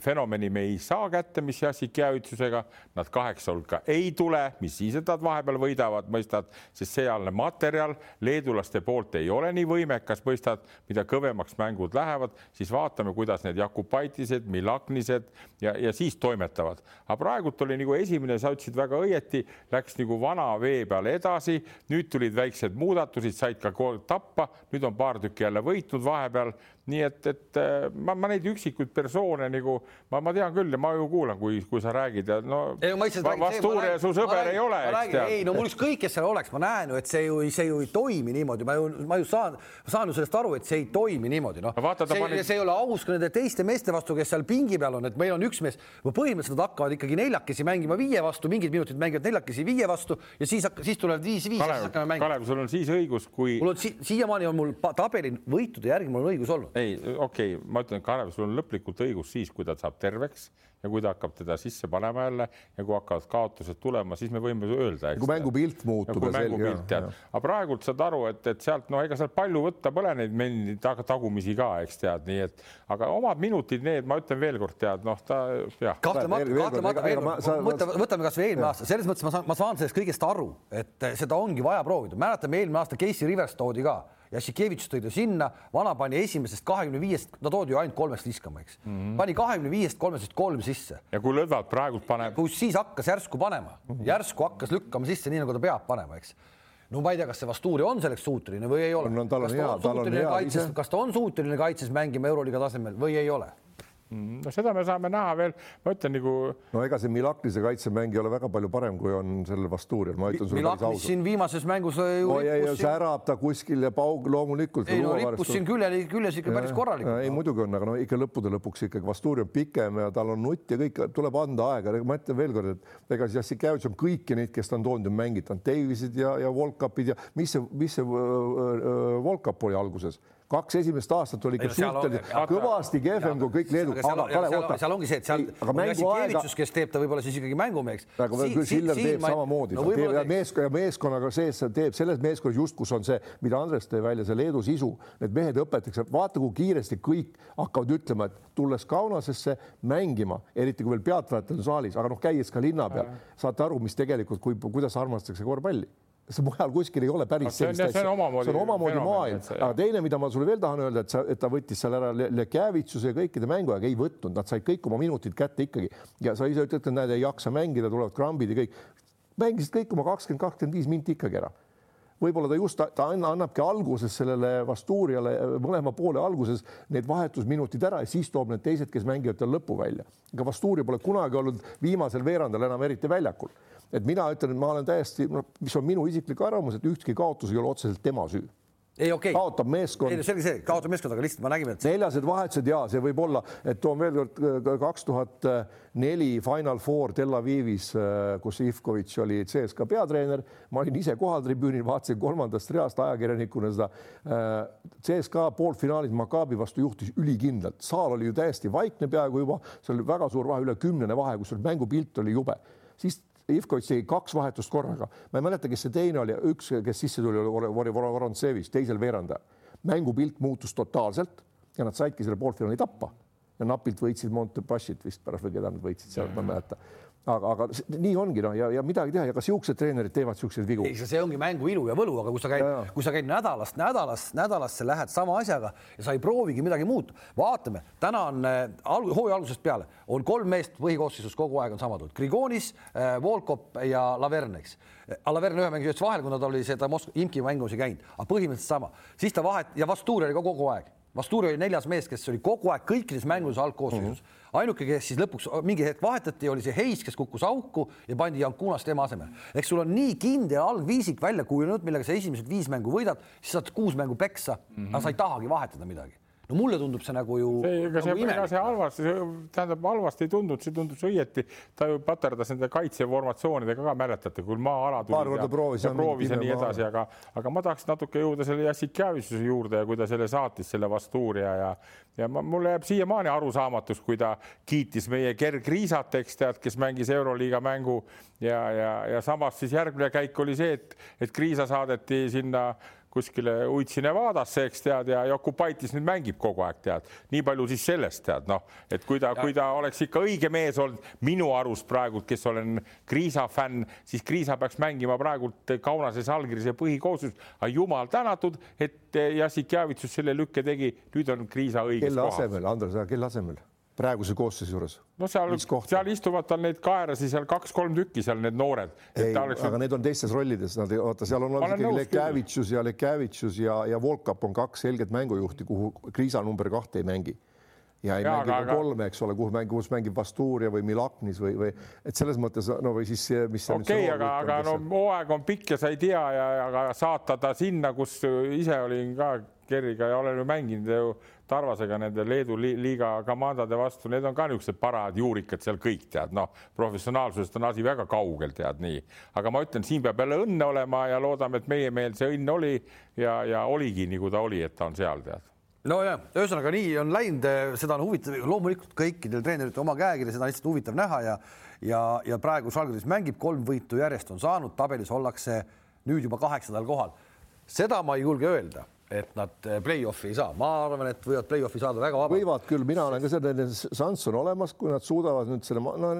fenomeni me ei saa kätte, mis Jassik jääütsusega, nad kaheksa hulka ei tule, mis siis, et nad vahepeal võidavad, mõistad, sest sealne materjal leedulaste poolt ei ole nii võimekas, mõistad, mida kõvemaks mängud lähevad, siis vaatame, kuidas need Jakubaitised, Milaknised ja, ja siis toimetavad. aga praegult oli nagu esimene, sa ütlesid väga õieti, läks nagu vana vee peal edasi, nüüd tulid väiksed muudatused, said ka tappa, nüüd on paar tükki jälle võitnud vahepeal nii et, et äh, ma, ma neid üksikuid persoone nagu ma, ma tean küll ja ma ju kuulan, kui, kui sa räägid ja no Vastuure su sõber räägin, ei ole, eks tead. ei no mul ükskõik, kes seal oleks, ma näen ju, et see ju, see ju ei toimi niimoodi, ma ju, ma ju saan, saan ju sellest aru, et see ei toimi niimoodi, noh. see, pani... see ei ole aus ka nende teiste meeste vastu, kes seal pingi peal on, et meil on üks mees, põhimõtteliselt nad hakkavad ikkagi neljakesi mängima viie vastu, mingid minutid mängivad neljakesi viie vastu ja siis, siis tulevad viis-viis. Kalev, Kalev, sul on siis õigus, kui. mul on si siiamaani on mul tabeli võitude järgi mul on õigus olnud ei, okei okay,, ma ütlen, Kalev, sul on lõplikult õigus siis, kui ta saab terveks ja kui ta hakkab teda sisse panema jälle ja kui hakkavad kaotused tulema, siis me võime öelda. kui mängupilt muutub. mängupilt tead, aga praegult saad aru, et, et sealt no ega sealt palju võtta pole neid mendi tag, tagumisi ka, eks tead, nii et aga omad minutid, need ma ütlen veelkord tead, noh, ta jah. kahtlemata, kahtlemata veel kord, võtame kasvõi eelmine aasta, selles mõttes ma saan, ma saan sellest kõigest aru, et seda ongi vaja proovida, mäletame eelmine aasta Casey Rivers toodi ka Jassikevitš tõi ta sinna, vana pani esimesest kahekümne viiest, ta toodi ju ainult kolmest viskama, eks mm. -hmm. pani kahekümne viiest kolmest kolm sisse. ja kui Lõdvalt praegult paneb. kus siis hakkas järsku panema mm, -hmm. järsku hakkas lükkama sisse, nii nagu ta peab panema, eks no ma ei tea, kas see Vasturi on selleks suuteline või ei ole. no ise. kas ta on suuteline kaitses mängima Euroliiga tasemel või ei ole? Mm, no seda me saame näha veel, ma ütlen nagu. no ega see Milaknise kaitsemäng ei ole väga palju parem, kui on sellel Vasturial, ma ütlen sulle päris ausalt. siin viimases mängus ju oh, ja, särab ta kuskil ja paug loomulikult. ei no rippus siin külje, küljes ikka päris korralikult. ei muidugi on, aga no ikka lõppude lõpuks ikkagi Vasturi on pikem ja tal on nutt ja kõik tuleb anda aega. ma ütlen veel kord, et ega siis Jassikevitš on kõiki neid, kes ta on toonud, on mängitanud, Davisid ja, ja Volkapid ja mis see, mis see äh, äh, Volkap oli alguses kaks esimest aastat oli ikka suhteliselt kõvasti kehvem kui kõik Leedu. aga Kalev, oota. seal ongi see, et seal aga mänguaega, kes teeb ta võib-olla siis ikkagi mängumeheks. aga küll Siller teeb samamoodi, ta teeb ja meeskonna, meeskonnaga sees teeb selles meeskonnas just, kus on see, mida Andres tõi välja, see Leedu sisu, need mehed õpetatakse, vaata, kui kiiresti kõik hakkavad ütlema, et tulles Kaunasesse mängima, eriti kui veel pealtvaatajad on saalis, aga noh, käies ka linna peal, saate aru, mis tegelikult, kui, kuidas armastatakse korvpalli see mujal kuskil ei ole päris sellist asja. see on omamoodi, omamoodi maailm, aga teine, mida ma sulle veel tahan öelda, et sa, et ta võttis seal ära Lekjävitsuse ja kõikide mänguaega ei võtnud, nad said kõik oma minutid kätte ikkagi ja sa ise ütled, et näed, ei jaksa mängida, tulevad krambid ja kõik. mängisid kõik oma kakskümmend, kakskümmend viis minti ikkagi ära võib-olla ta just, ta annabki alguses sellele Vasturiale mõlema poole alguses need vahetusminutid ära ja siis toob need teised, kes mängivad tal lõpu välja. ega Vasturia pole kunagi olnud viimasel veerandil enam eriti väljakul et mina ütlen, et ma olen täiesti, mis on minu isiklik arvamus, et ükski kaotus ei ole otseselt tema süü ei okei okay., kaotab meeskond. ei selge see, kaotab meeskond, aga lihtsalt me nägime, et neljased vahetused ja see võib olla, et toon veel kord kaks tuhat neli Final Four Tel Avivis, kus Ivkovitš oli CSKA peatreener, ma olin ise kohal tribüünil, vaatasin kolmandast reast ajakirjanikuna seda. CSKA poolfinaalis Maccabi vastu juhtis ülikindlalt, saal oli ju täiesti vaikne peaaegu juba, see oli väga suur vahe, üle kümnene vahe, kusjuures mängupilt oli jube, siis Ivkovitš tegi kaks vahetust korraga, ma ei mäleta, kes see teine oli, üks, kes sisse tuli, oli Vorontsevis teisel veerandajal. mängupilt muutus totaalselt ja nad saidki selle poolfinaali tappa. Ja napilt võitsid Montepassit vist pärast või keda nad võitsid seal, ma ei mäleta aga, aga nii ongi noh, ja, ja midagi teha ja ka siuksed treenerid teevad siukseid vigu. ei, see ongi mängu ilu ja võlu, aga kui sa käid, kui sa käid nädalast nädalast nädalasse, lähed sama asjaga ja sa ei proovigi midagi muud. vaatame, täna on äh, hooaja algusest peale on kolm meest põhikoosseisus kogu aeg on sama tulnud, Grigonis äh,, Volkop ja Laverne, eks. Laverne ühe mängu jättis vahele, kuna ta oli seda Moskva imki mängusi käinud, aga põhimõtteliselt sama, siis ta vahet ja Vastuur oli ka kogu aeg Vasturi oli neljas mees, kes oli kogu aeg kõikides mängudes algkoosseisus mm. -hmm. ainuke, kes siis lõpuks mingi hetk vahetati, oli see Heis, kes kukkus auku ja pandi Jankunas tema asemele. eks sul on nii kindel algviisik välja kujunenud, millega sa esimesed viis mängu võidad, siis saad kuus mängu peksa mm, -hmm. aga sa ei tahagi vahetada midagi no mulle tundub see nagu ju. ega see, nagu ega see halvasti, tähendab halvasti ei tundunud, see tundus õieti, ta ju paterdas nende kaitseformatsioonidega ka, mäletate, kui maa-ala tuli. paar korda proovis ja proovis ja nii edasi, aga, aga ma tahaks natuke jõuda selle Jassikjavitsuse juurde ja kui ta selle saatis, selle Vastuuria ja ja ma, mulle jääb siiamaani arusaamatuks, kui ta kiitis meie Gerg Riisat, eks tead, kes mängis Euroliiga mängu ja, ja, ja samas siis järgmine käik oli see, et, et Kriisa saadeti sinna kuskile Uitsi Nevadasse, eks tead, ja Jokubaitis nüüd mängib kogu aeg, tead. nii palju siis sellest, tead, noh, et kui ta, kui ta oleks ikka õige mees olnud minu arust praegu, kes olen Kriisa fänn, siis Kriisa peaks mängima praegult Kaunases allkirjas ja põhikoosseisus. aga jumal tänatud, et Jassikjavitsus selle lükke tegi, nüüd on Kriisa õiges kohas. kelle asemel, Andres, kelle asemel? Praeguse koosseisu juures? no seal, seal istuvad tal neid kaerasi seal kaks-kolm tükki seal need noored. ei, oleks... aga need on teistes rollides, nad vaata, seal on olnud ikkagi Lekjavitšus ja Lekjavitšus ja, ja Volkap on kaks selget mängujuhti, kuhu Kriisa number kahte ei mängi ja ei ja, mängi aga, kolme, eks ole, kuhu mängib, kus mängib Vasturia või Milaknis või, või et selles mõttes no või siis mis. okei aga, aga no hooaeg on pikk ja sa ei tea ja, aga saata ta sinna, kus ise olin ka Kerriga ja olen ju mänginud ju Tarvasega nende Leedu li liiga komandade vastu, need on ka niisugused parajad juurikad seal kõik tead, noh, professionaalsusest on asi väga kaugel, tead nii, aga ma ütlen, siin peab jälle õnne olema ja loodame, et meie mehel see õnn oli ja, ja oligi nii, kui ta oli, et ta on seal tead. No ja ühesõnaga nii on läinud, seda on huvitav, loomulikult kõikidel treeneritel oma käekiri, seda on lihtsalt huvitav näha ja ja, ja praegu Žalgiris mängib kolm võitu järjest on saanud, tabelis ollakse nüüd juba kaheksandal kohal. seda ma ei julge öelda et nad eh, play-off'i ei saa, ma arvan, et võivad play-off'i saada väga vabalt. võivad küll, mina olen ka selline, šanss on olemas, kui nad suudavad nüüd selle, no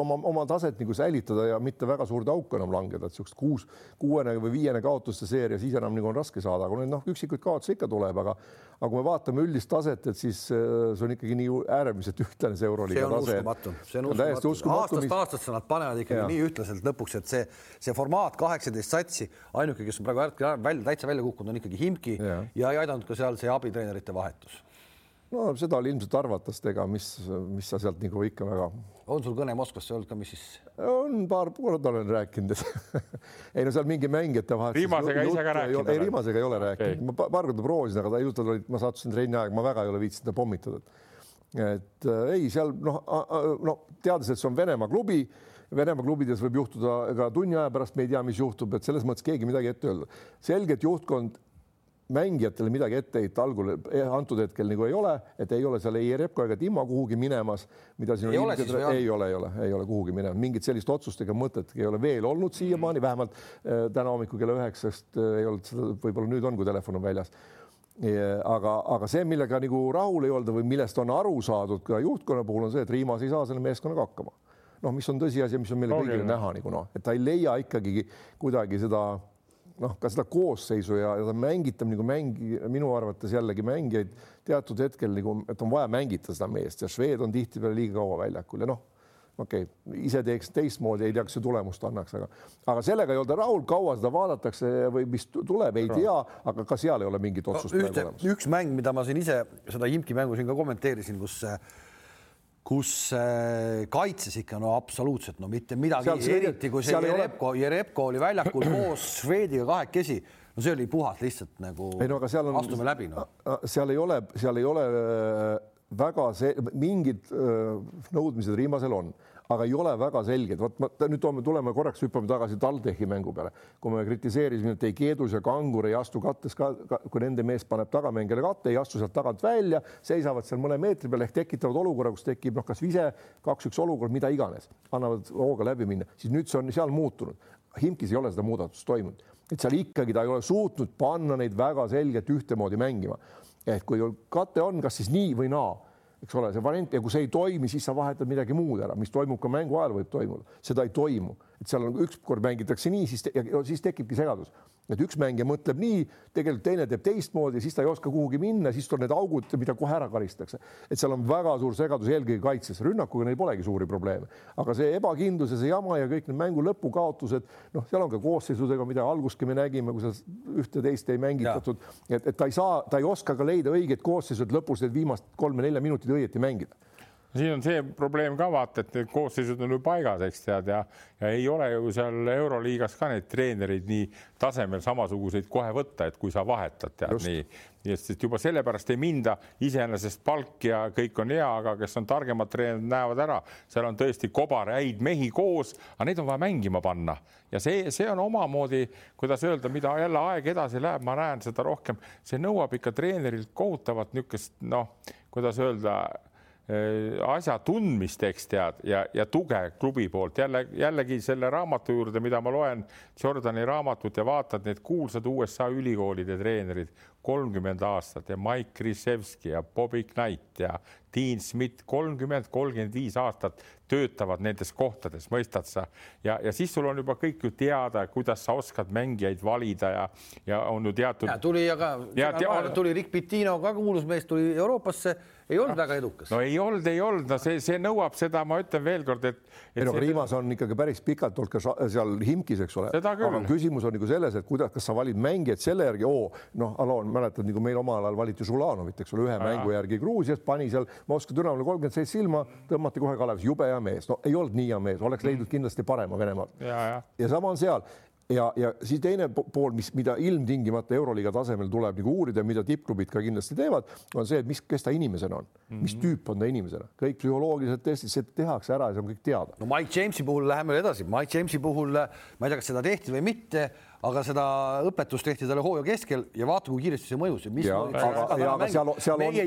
oma, oma taset nagu säilitada ja mitte väga suurde auku enam langeda, et niisugust kuus, kuuene või viiene kaotuste seeria, siis enam nagu on raske saada, aga noh, üksikuid kaotusi ikka tuleb, aga aga kui me vaatame üldist taset, et siis äh, see on ikkagi nii äärmiselt ühtlane see euroliiga tase. see on uskumatu, aastast aastasse nad panevad ikkagi ja. nii ühtlaselt lõpuks, et see, see formaat kaheksateist satsi, ainuke, kes on praegu välja, täitsa välja kukkunud, on ikkagi Himki ja, ja ei aidanud ka seal see abitreenerite vahetus no seda oli ilmselt arvata, sest ega mis, mis sa sealt nagu ikka väga. on sul kõne Moskvasse olnud ka, mis siis? on paar korda olen rääkinud ei no seal mingi mängijate vahel. Rimasega ise ka rääkinud? ei, Rimasega ei ole rääkinud okay., ma paar korda proovisin, aga ta ilusad olid, ma sattusin trenni aeg, ma väga ei ole viitsinud teda pommitada. et äh, ei, seal noh, no teades, et see on Venemaa klubi Venemaa klubides võib juhtuda ka tunni aja pärast, me ei tea, mis juhtub, et selles mõttes keegi midagi ette öelda. selgelt juhtkond mängijatele midagi ette heita algul eh, antud hetkel nagu ei ole, et ei ole seal ei Repko ega Timmo kuhugi minemas, mida siin ei ole, ilmselt, ei ole, ei ole, ei ole kuhugi minemas, mingit sellist otsust ega mõtet ei ole veel olnud siiamaani, vähemalt äh, täna hommikul kella üheksast äh, ei olnud seda, võib-olla nüüd on, kui telefon on väljas. aga, aga see, millega nagu rahul ei olda või millest on aru saadud ka juhtkonna puhul on see, et Riimas ei saa selle meeskonnaga hakkama. noh, mis on tõsiasi, mis on meile kõigile näha nagu noh, et ta ei leia ikkagi kuidagi seda noh, ka seda koosseisu ja, ja ta mängitab nagu mängi, minu arvates jällegi mängijaid teatud hetkel nagu, et on vaja mängida seda meest ja Šved on tihtipeale liiga kaua väljakul ja noh, okei okay,, ise teeks teistmoodi, ei tea, kas see tulemust annaks, aga, aga sellega ei olda rahul, kaua seda vaadatakse või mis tuleb, ei tea, aga ka seal ei ole mingit otsust no,. üks mäng, mida ma siin ise seda Imki mängu siin ka kommenteerisin, kus kus äh, kaitses ikka no absoluutselt no mitte midagi, eriti kui see Jerepko, Jerepko oli väljakul koos Švediga kahekesi, no see oli puhas lihtsalt nagu ei no on, astume läbi no.. seal ei ole, seal ei ole äh, väga see, mingid äh, nõudmised Riimasel on aga ei ole väga selged. vot ma nüüd toome, tuleme korraks, hüppame tagasi TalTechi mängu peale, kui me kritiseerisime, et ei Keedus ja Kangur ei astu kattes ka, ka, kui nende mees paneb tagamängijale katte, ei astu sealt tagant välja, seisavad seal mõne meetri peal ehk tekitavad olukorra, kus tekib noh, kas vise, kaks-üks olukord, mida iganes, annavad hooga läbi minna, siis nüüd see on seal muutunud. Himkis ei ole seda muudatust toimunud, et seal ikkagi ta ei ole suutnud panna neid väga selgelt ühtemoodi mängima. et kui kate on, kas siis nii või naa eks ole, see variant ja kui see ei toimi, siis sa vahetad midagi muud ära, mis toimub ka mängu ajal, võib toimuda, seda ei toimu, et seal on ükskord mängitakse nii, siis te, ja siis tekibki segadus. Et üks mängija mõtleb nii, tegelikult teine teeb teistmoodi, siis ta ei oska kuhugi minna, siis tuleb need augud, mida kohe ära karistatakse. et seal on väga suur segadus eelkõige kaitses, rünnakuga neil polegi suuri probleeme, aga see ebakindlus ja see jama ja kõik need mängu lõpukaotused, noh, seal on ka koosseisudega, mida alguski me nägime, kui seal ühte-teist ei mängitatud, et, et ta ei saa, ta ei oska ka leida õiget koosseisu, et lõpus need viimased kolme-nelja minutit õieti mängida siin on see probleem ka vaata, et need koosseisud on ju paigas, eks tead ja, ja ei ole ju seal Euroliigas ka neid treenereid nii tasemel samasuguseid kohe võtta, et kui sa vahetad tead Just. nii, nii et juba sellepärast ei minda, iseenesest palk ja kõik on hea, aga kes on targemad treenerid, näevad ära, seal on tõesti kobar häid mehi koos, aga neid on vaja mängima panna. Ja see, see on omamoodi, kuidas öelda, mida jälle aeg edasi läheb, ma näen seda rohkem, see nõuab ikka treenerilt kohutavat niisugust noh, kuidas öelda asja tundmist, eks tead, ja, ja tuge klubi poolt jälle, jällegi selle raamatu juurde, mida ma loen, Jordani raamatut ja vaatad need kuulsad USA ülikoolide treenerid, kolmkümmend aastat ja Mike Krzyzewski ja Bobby Knight ja Dean Smith, kolmkümmend, kolmkümmend viis aastat töötavad nendes kohtades, mõistad sa? ja, ja siis sul on juba kõik ju teada, kuidas sa oskad mängijaid valida ja, ja on ju teatud. tuli aga, tuli Rick Pitino ka kuulus mees, tuli Euroopasse ei olnud väga edukas. no ei olnud, ei olnud, no see, see nõuab seda, ma ütlen veelkord, et, et. ei no Rimas on ikkagi päris pikalt olnud ka seal Himkis, eks ole. aga küsimus on nagu selles, et kuidas, kas sa valid mängijaid selle järgi, oo, noh, Alon, mäletad, nagu meil omal ajal valiti Žulanovit, eks ole, ühe Aha. mängu järgi Gruusias, pani seal Moskva Dünamole kolmkümmend seitse silma, tõmmati kohe Kalevis, jube hea mees, no ei olnud nii hea mees, oleks leidnud kindlasti parema Venemaal. ja, ja. ja sama on seal ja, ja siis teine pool, mis, mida ilmtingimata Euroliiga tasemel tuleb nagu uurida, mida tippklubid ka kindlasti teevad, on see, et mis, kes ta inimesena on mm, -hmm. mis tüüp on ta inimesena, kõik psühholoogilised testid, see tehakse ära ja see on kõik teada. no Mike Jamesi puhul läheme edasi, Mike Jamesi puhul ma ei tea, kas seda tehti või mitte aga seda õpetust tehti talle hooaja keskel ja vaata, kui kiiresti see mõjus. meie on...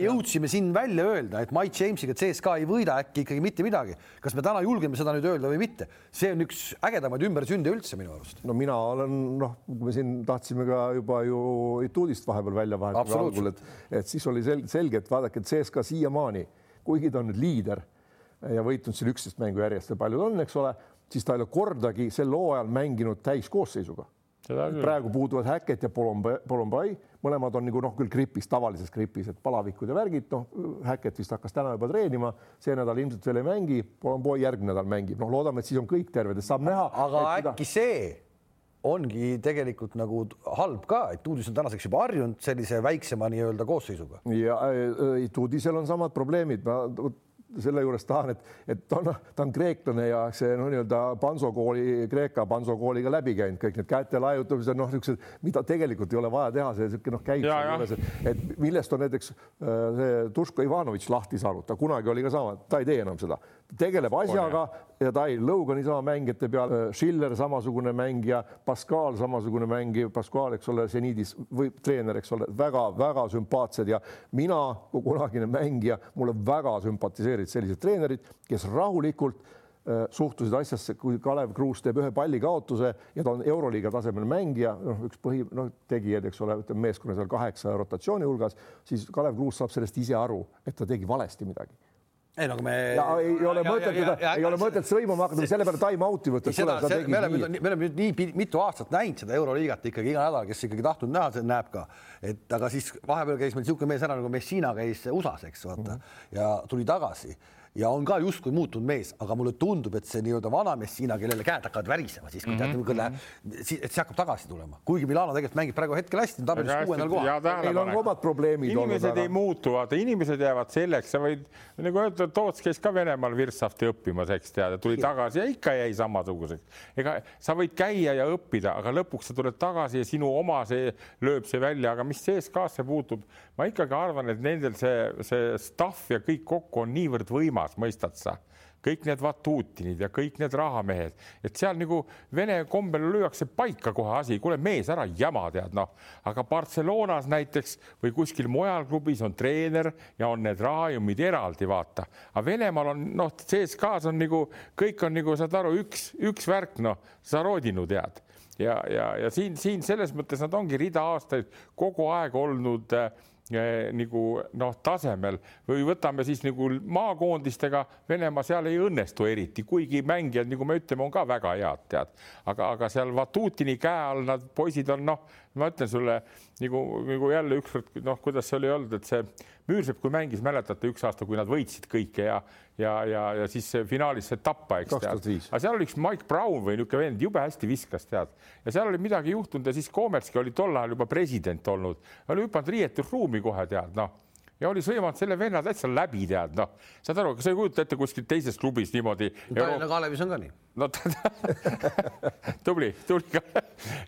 jõudsime siin välja öelda, et Mike Jamesiga CSKA ei võida äkki ikkagi mitte midagi. kas me täna julgeme seda nüüd öelda või mitte? see on üks ägedamaid ümbersünde üldse minu arust. no mina olen noh, me siin tahtsime ka juba ju etuudist vahepeal välja vahetada algul, et, et siis oli selge, selge, et vaadake, et CSKA siiamaani, kuigi ta on nüüd liider ja võitnud siin üksteist mängu järjest ja paljud on, eks ole, siis ta ei ole kordagi sel hooajal mänginud täiskoosseisuga praegu puuduvad Häkket ja Polombai, mõlemad on nagu noh, küll gripis, tavalises gripis, et palavikud ja värgid, noh, Häkket vist hakkas täna juba treenima, see nädal ilmselt veel ei mängi, Polombai järgmine nädal mängib, noh, loodame, et siis on kõik terved, et saab näha. aga äkki ta... see ongi tegelikult nagu halb ka, et uudis on tänaseks juba harjunud sellise väiksema nii-öelda koosseisuga. ja äh, Tudisel on samad probleemid, ma selle juures tahan, et, et ta on, ta on kreeklane ja see no nii-öelda Panso kooli, Kreeka Panso kooliga läbi käinud, kõik need käte laiutamised, noh, niisugused, mida tegelikult ei ole vaja teha, see niisugune noh, käib sealjuures, et, et millest on näiteks äh, see Duško Ivanovitš lahti saanud, ta kunagi oli ka sama, ta ei tee enam seda tegeleb asjaga ja ta ei lõuga niisama mängijate peal. Schiller samasugune mängija, Pascal samasugune mängija, Pascal, eks ole, seniidis või treener, eks ole väga,, väga-väga sümpaatsed ja mina kui kunagine mängija, mulle väga sümpatiseerisid sellised treenerid, kes rahulikult äh, suhtusid asjasse, kui Kalev Kruus teeb ühe pallikaotuse ja ta on Euroliiga tasemel mängija, noh, üks põhi, noh, tegijaid, eks ole, ütleme meeskonnas on kaheksa rotatsiooni hulgas, siis Kalev Kruus saab sellest ise aru, et ta tegi valesti midagi ei, nagu me. ei ole mõtet ei ole mõtet sõimama hakata, selle peale time out'i võtta. me oleme nüüd, me oleme nüüd nii mitu aastat näinud seda Euroliigat ikkagi iga nädal, kes ikkagi tahtnud näha, see näeb ka, et aga siis vahepeal käis meil niisugune mees ära nagu Messina käis USA-s, eks vaata mm -hmm. ja tuli tagasi ja on ka justkui muutunud mees, aga mulle tundub, et see nii-öelda vana Messina, kellele käed hakkavad värisema, siis kui mm -hmm. teate, läheb, et see hakkab tagasi tulema, kuigi Milano tegelikult mängib praegu hetkel hästi, tabelis kuuendal kohal. Neil on omad probleemid. inimesed olnud, ei aga... muutu, vaata, inimesed jäävad selleks, sa võid nagu öelda, Toots käis ka Venemaal virtsafti õppimas, eks tead, tuli tagasi ja ikka jäi samasuguseks. ega sa võid käia ja õppida, aga lõpuks sa tuled tagasi ja sinu oma see lööb see välja, aga mis CSKA-sse puutub, ma ikkagi arvan, et nendel see, see staff ja kõik kokku on niivõrd võimas maas, mõistad sa? kõik need Vatutinid ja kõik need rahamehed, et seal nagu vene kombel lüüakse paika kohe asi, kuule mees, ära jama, tead noh, aga Barcelonas näiteks või kuskil mujal klubis on treener ja on need rahajumid eraldi, vaata. aga Venemaal on noh, CSKA-s on nagu kõik on nagu saad aru, üks, üks värk, noh, Zarodinu tead ja, ja, ja siin, siin selles mõttes nad ongi rida aastaid kogu aeg olnud äh, nagu noh, tasemel. Või võtame siis nagu maakoondistega, Venemaa seal ei õnnestu eriti, kuigi mängijad, nagu me ütleme, on ka väga head, tead, aga, aga seal Vatutini käe all nad poisid on noh, ma ütlen sulle nagu, nagu jälle ükskord, noh, kuidas see oli olnud, et see Müürsepp, kui mängis, mäletate üks aasta, kui nad võitsid kõike ja, ja, ja, ja siis finaalis see tappa, eks tead. aga seal oli üks Mike Brown või niisugune vend, jube hästi viskas, tead. ja seal oli midagi juhtunud ja siis Komerski oli tol ajal juba president olnud, oli hüpanud riietusruumi kohe, tead, noh ja oli sõimanud selle venna täitsa läbi, tead, noh, saad aru, sa ei kujuta ette kuskil teises klubis niimoodi? Tallinna Kalevis on ka nii. no tubli, tubli ka.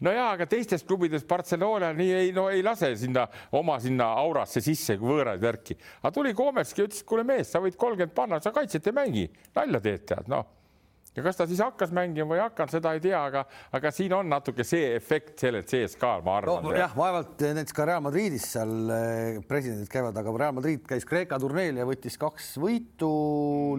no ja, aga teistes klubides Barcelona nii ei, no ei lase sinna oma sinna aurasse sisse võõraid värki, aga tuli Komerski ütles, kuule mees, sa võid kolmkümmend panna, sa kaitset ei mängi, nalja teed, tead, noh ja kas ta siis hakkas mängima või ei hakanud, seda ei tea, aga, aga siin on natuke see efekt sellel CSKA-l, ma arvan no,. jah, vaevalt näiteks ka Real Madridis seal eh, presidendid käivad, aga Real Madrid käis Kreeka turneel ja võttis kaks võitu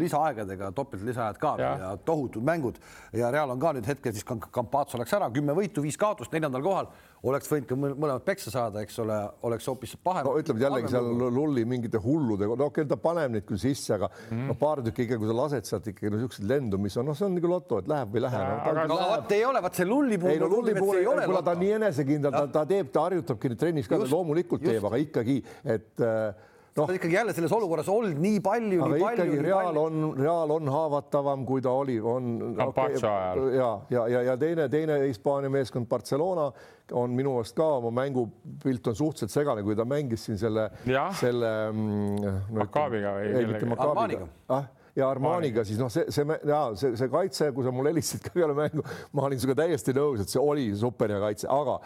lisaaegadega, topeltlisaajad ka ja, ja tohutud mängud. Ja Real on ka nüüd hetkel siis Campazzo läks ära, kümme võitu, viis kaotust, neljandal kohal oleks võinud ka mõlemad peksa saada, eks ole, oleks hoopis pahem. no ütleme jällegi seal lulli mingite hulludega, no okei okay,, ta paneb neid küll sisse, aga mm. no paar tükki ikka, kui sa lased sealt ikkagi no niisuguseid lendu, mis on, noh, see on nagu loto, et läheb või ei lähe no,. aga, aga vot ei ole, vot see lulli puhul. ei no lulli puhul, kuna ta on nii enesekindel, ta, ta teeb, ta harjutabki trennis ka, loomulikult just. teeb, aga ikkagi, et äh, noh, sa oled ikkagi jälle selles olukorras olnud nii palju. aga nii ikkagi palju, Real palju. on, Real on haavatavam, kui ta oli, on. Okay, ja, ja, ja, ja teine, teine Hispaania meeskond Barcelona on minu meelest ka oma mängupilt on suhteliselt segane, kui ta mängis siin selle, selle no,. Makaabiga või kellega? Ah, ja Armaniga, siis noh, see, see see, see kaitse, kui sa mulle helistasid ka peale mängu, ma olin sinuga täiesti nõus, et see oli super hea kaitse, aga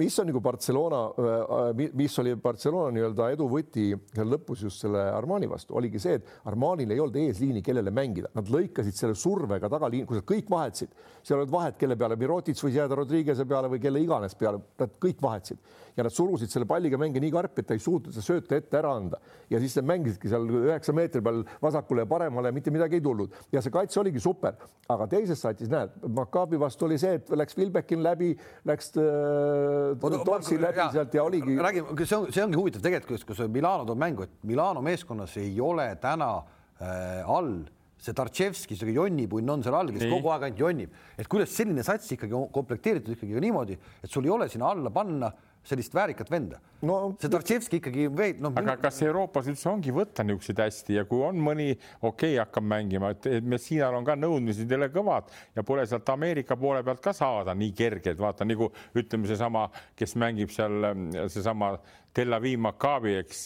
mis on nagu Barcelona, äh, mis oli Barcelona nii-öelda edu võti seal lõpus just selle Armani vastu, oligi see, et Armanil ei olnud eesliini, kellele mängida, nad lõikasid selle survega tagaliin, kui nad kõik vahetasid, seal ei olnud vahet, kelle peale Mirotic võis jääda Rodriguez'e peale või kelle iganes peale, nad kõik vahetasid ja nad surusid selle palliga mänge nii karpi, et ta ei suutnud seda sööta ette ära anda. Ja siis nad mängisidki seal üheksa meetri peal vasakule ja paremale, mitte midagi ei tulnud. Ja see kaitse oligi super, aga teises satis näed, Maccabi vastu oli see, et läks Vilbekin läbi, läks äh, Torsi läbi ja, sealt ja oligi. räägime, see on, see ongi huvitav tegelikult, kus Milano toob mängu, et Milano meeskonnas ei ole täna äh, all see Tartševski, see jonnipunn on seal all, kes kogu aeg ainult jonnib, et kuidas selline sats ikkagi komplekteeritud ikkagi niimoodi, et sul ei ole sinna alla panna sellist väärikat venda No- see Tartševski ikkagi veid noh. aga kas Euroopas üldse ongi võtta niisuguseid hästi ja kui on mõni okei okay, hakkab mängima, et Messinal on ka nõudmised jälle kõvad ja pole sealt Ameerika poole pealt ka saada nii kergelt, vaata nagu ütleme, seesama, kes mängib seal seesama Tel Aviv Maccabi, eks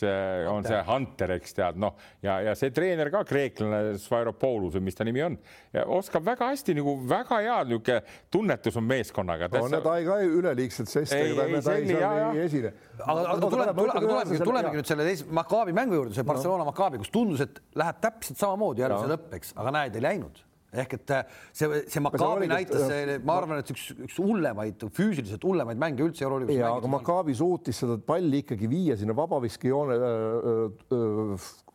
on see Hunter, eks tead, noh ja, ja see treener ka kreeklane, Svairopoulos või mis ta nimi on, oskab väga hästi nagu väga hea niisugune tunnetus on meeskonnaga. on ei ka üleliigselt sest, ega ta, ta ei, seal ei esine. aga, aga tuleme, tuleme, tulemegi, tulemegi nüüd selle teise Maccabi mängu juurde, see Barcelona no. Maccabi, kus tundus, et läheb täpselt samamoodi järgmise lõppeks, aga näed, ei läinud ehk et äh, see, see Maccabi näitas, ma arvan, et üks, üks hullemaid, füüsiliselt hullemaid mänge üldse Euroliigas. ja, aga Maccabi suutis seda palli ikkagi viia sinna vabaviskejoone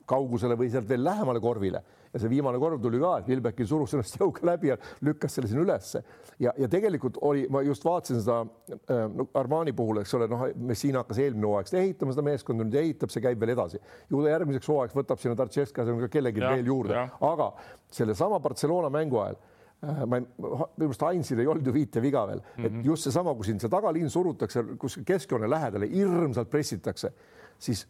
kaugusele või sealt veel lähemale korvile ja see viimane korv tuli ka, et Vilbeki surus ennast jõuga läbi ja lükkas selle sinna ülesse ja, ja tegelikult oli, ma just vaatasin seda äh, no, Armani puhul, eks ole, noh, Messina hakkas eelmine hooaeg seda ehitama, seda meeskonda nüüd ehitab, see käib veel edasi. ju ta järgmiseks hooajaks võtab sinna Tartševska ka kellegi ja, veel juurde, aga sellesama Barcelona mängu ajal äh, ma ei, minu meelest Ainsil ei olnud ju viite viga veel mm, -hmm. et just seesama, kui siin see tagaliin surutakse kuskil keskjoone lähedale, hirmsalt pressitakse, siis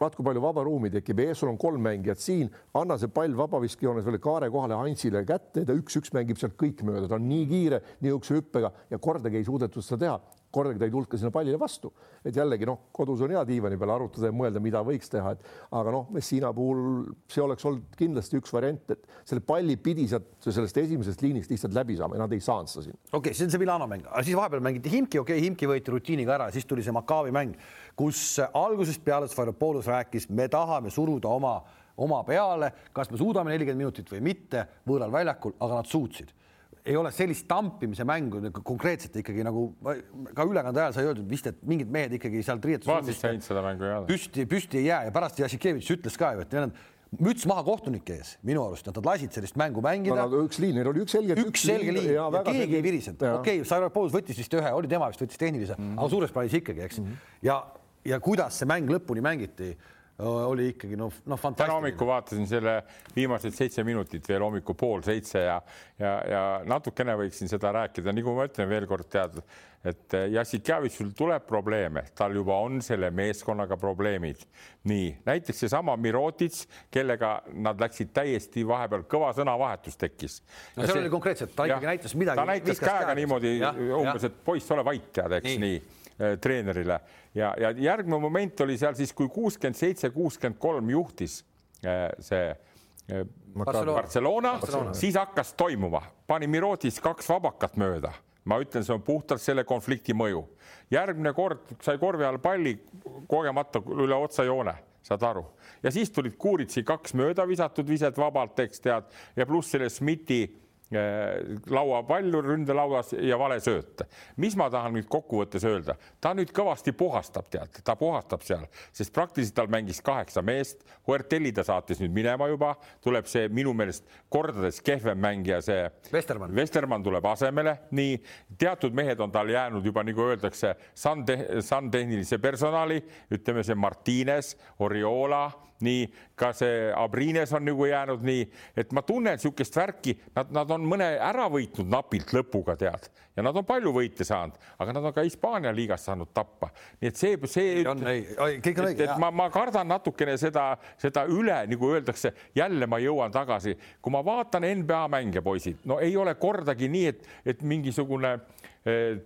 vaat kui palju vaba ruumi tekib, ees sul on kolm mängijat siin, anna see pall vabaviskejoones veel kaare kohale Hansile kätte, ta üks-üks mängib sealt kõik mööda, ta on nii kiire, nihukese hüppega ja kordagi ei suudetud seda teha kordagi ta ei tulnud ka sinna pallile vastu, et jällegi noh, kodus on hea diivani peal arutada ja mõelda, mida võiks teha, et aga noh, Messina puhul see oleks olnud kindlasti üks variant, et selle palli pidi sealt sellest esimesest liinist lihtsalt läbi saama ja nad ei saanud seda siin. okei okay,, see on see Milano mäng, aga siis vahepeal mängiti Himki, okei okay,, Himki võeti rutiiniga ära, siis tuli see Maccabi mäng, kus algusest peale Svaropoulos rääkis, me tahame suruda oma oma peale, kas me suudame nelikümmend minutit või mitte võõral väljakul, aga nad suutsid ei ole sellist tampimise mängu nagu konkreetselt ikkagi nagu ka ülekande ajal sai öeldud vist, et mingid mehed ikkagi sealt riietusruumist püsti, püsti ei jää ja pärast Jassikevitš ütles ka ju, et need müts maha kohtunike ees, minu arust, nad lasid sellist mängu mängida no,. üks liin, neil oli üks selge. üks selge liin ja, ja keegi selge... ei virisenud, okei okay,, Sarapoulos võttis vist ühe, oli tema vist võttis tehnilise mm, -hmm. aga suures plaanis ikkagi, eks mm. -hmm. ja, ja kuidas see mäng lõpuni mängiti oli ikkagi noh, noh fantastiline. täna hommikul vaatasin selle viimased seitse minutit veel hommikul pool seitse ja, ja, ja natukene võiksin seda rääkida, nagu ma ütlen veel kord, tead, et Jassikjavitšil tuleb probleeme, tal juba on selle meeskonnaga probleemid. nii näiteks seesama Mirotits, kellega nad läksid täiesti vahepeal kõva sõnavahetus tekkis. no seal see, oli konkreetselt, ta ikkagi näitas midagi. ta näitas käega, niimoodi ja, umbes, et poiss, ole vait, tead, eks nii, nii Äh, treenerile ja, ja järgmine moment oli seal siis, kui kuuskümmend seitse, kuuskümmend kolm juhtis äh, see äh, Barcelona, Barcelona, Barcelona., siis hakkas toimuma, pani Mirotis kaks vabakat mööda. Ma ütlen, see on puhtalt selle konflikti mõju. järgmine kord sai korvi all palli kogemata üle otsajoone, saad aru, ja siis tulid Kuuritsi kaks mööda visatud viset vabalt, eks tead, ja pluss selle Schmidti Äh, lauapallu ründelauas ja vale sööt. mis ma tahan nüüd kokkuvõttes öelda, ta nüüd kõvasti puhastab, tead, ta puhastab seal, sest praktiliselt tal mängis kaheksa meest. Huertelli ta saatis nüüd minema juba, tuleb see minu meelest kordades kehvem mängija, see Vestermann, Vestermann tuleb asemele, nii teatud mehed on tal jäänud juba nagu öeldakse, Sun, Sun tehnilise personali, ütleme see Martines, Oriola nii ka see Abrines on nagu jäänud nii, et ma tunnen niisugust värki, nad, nad on mõne ära võitnud napilt lõpuga, tead, ja nad on palju võite saanud, aga nad on ka Hispaania liigas saanud tappa, nii et see, see. on õige. et ma, ma kardan natukene seda, seda üle, nagu öeldakse, jälle ma jõuan tagasi, kui ma vaatan NBA mänge, poisid, no ei ole kordagi nii, et, et mingisugune Eh,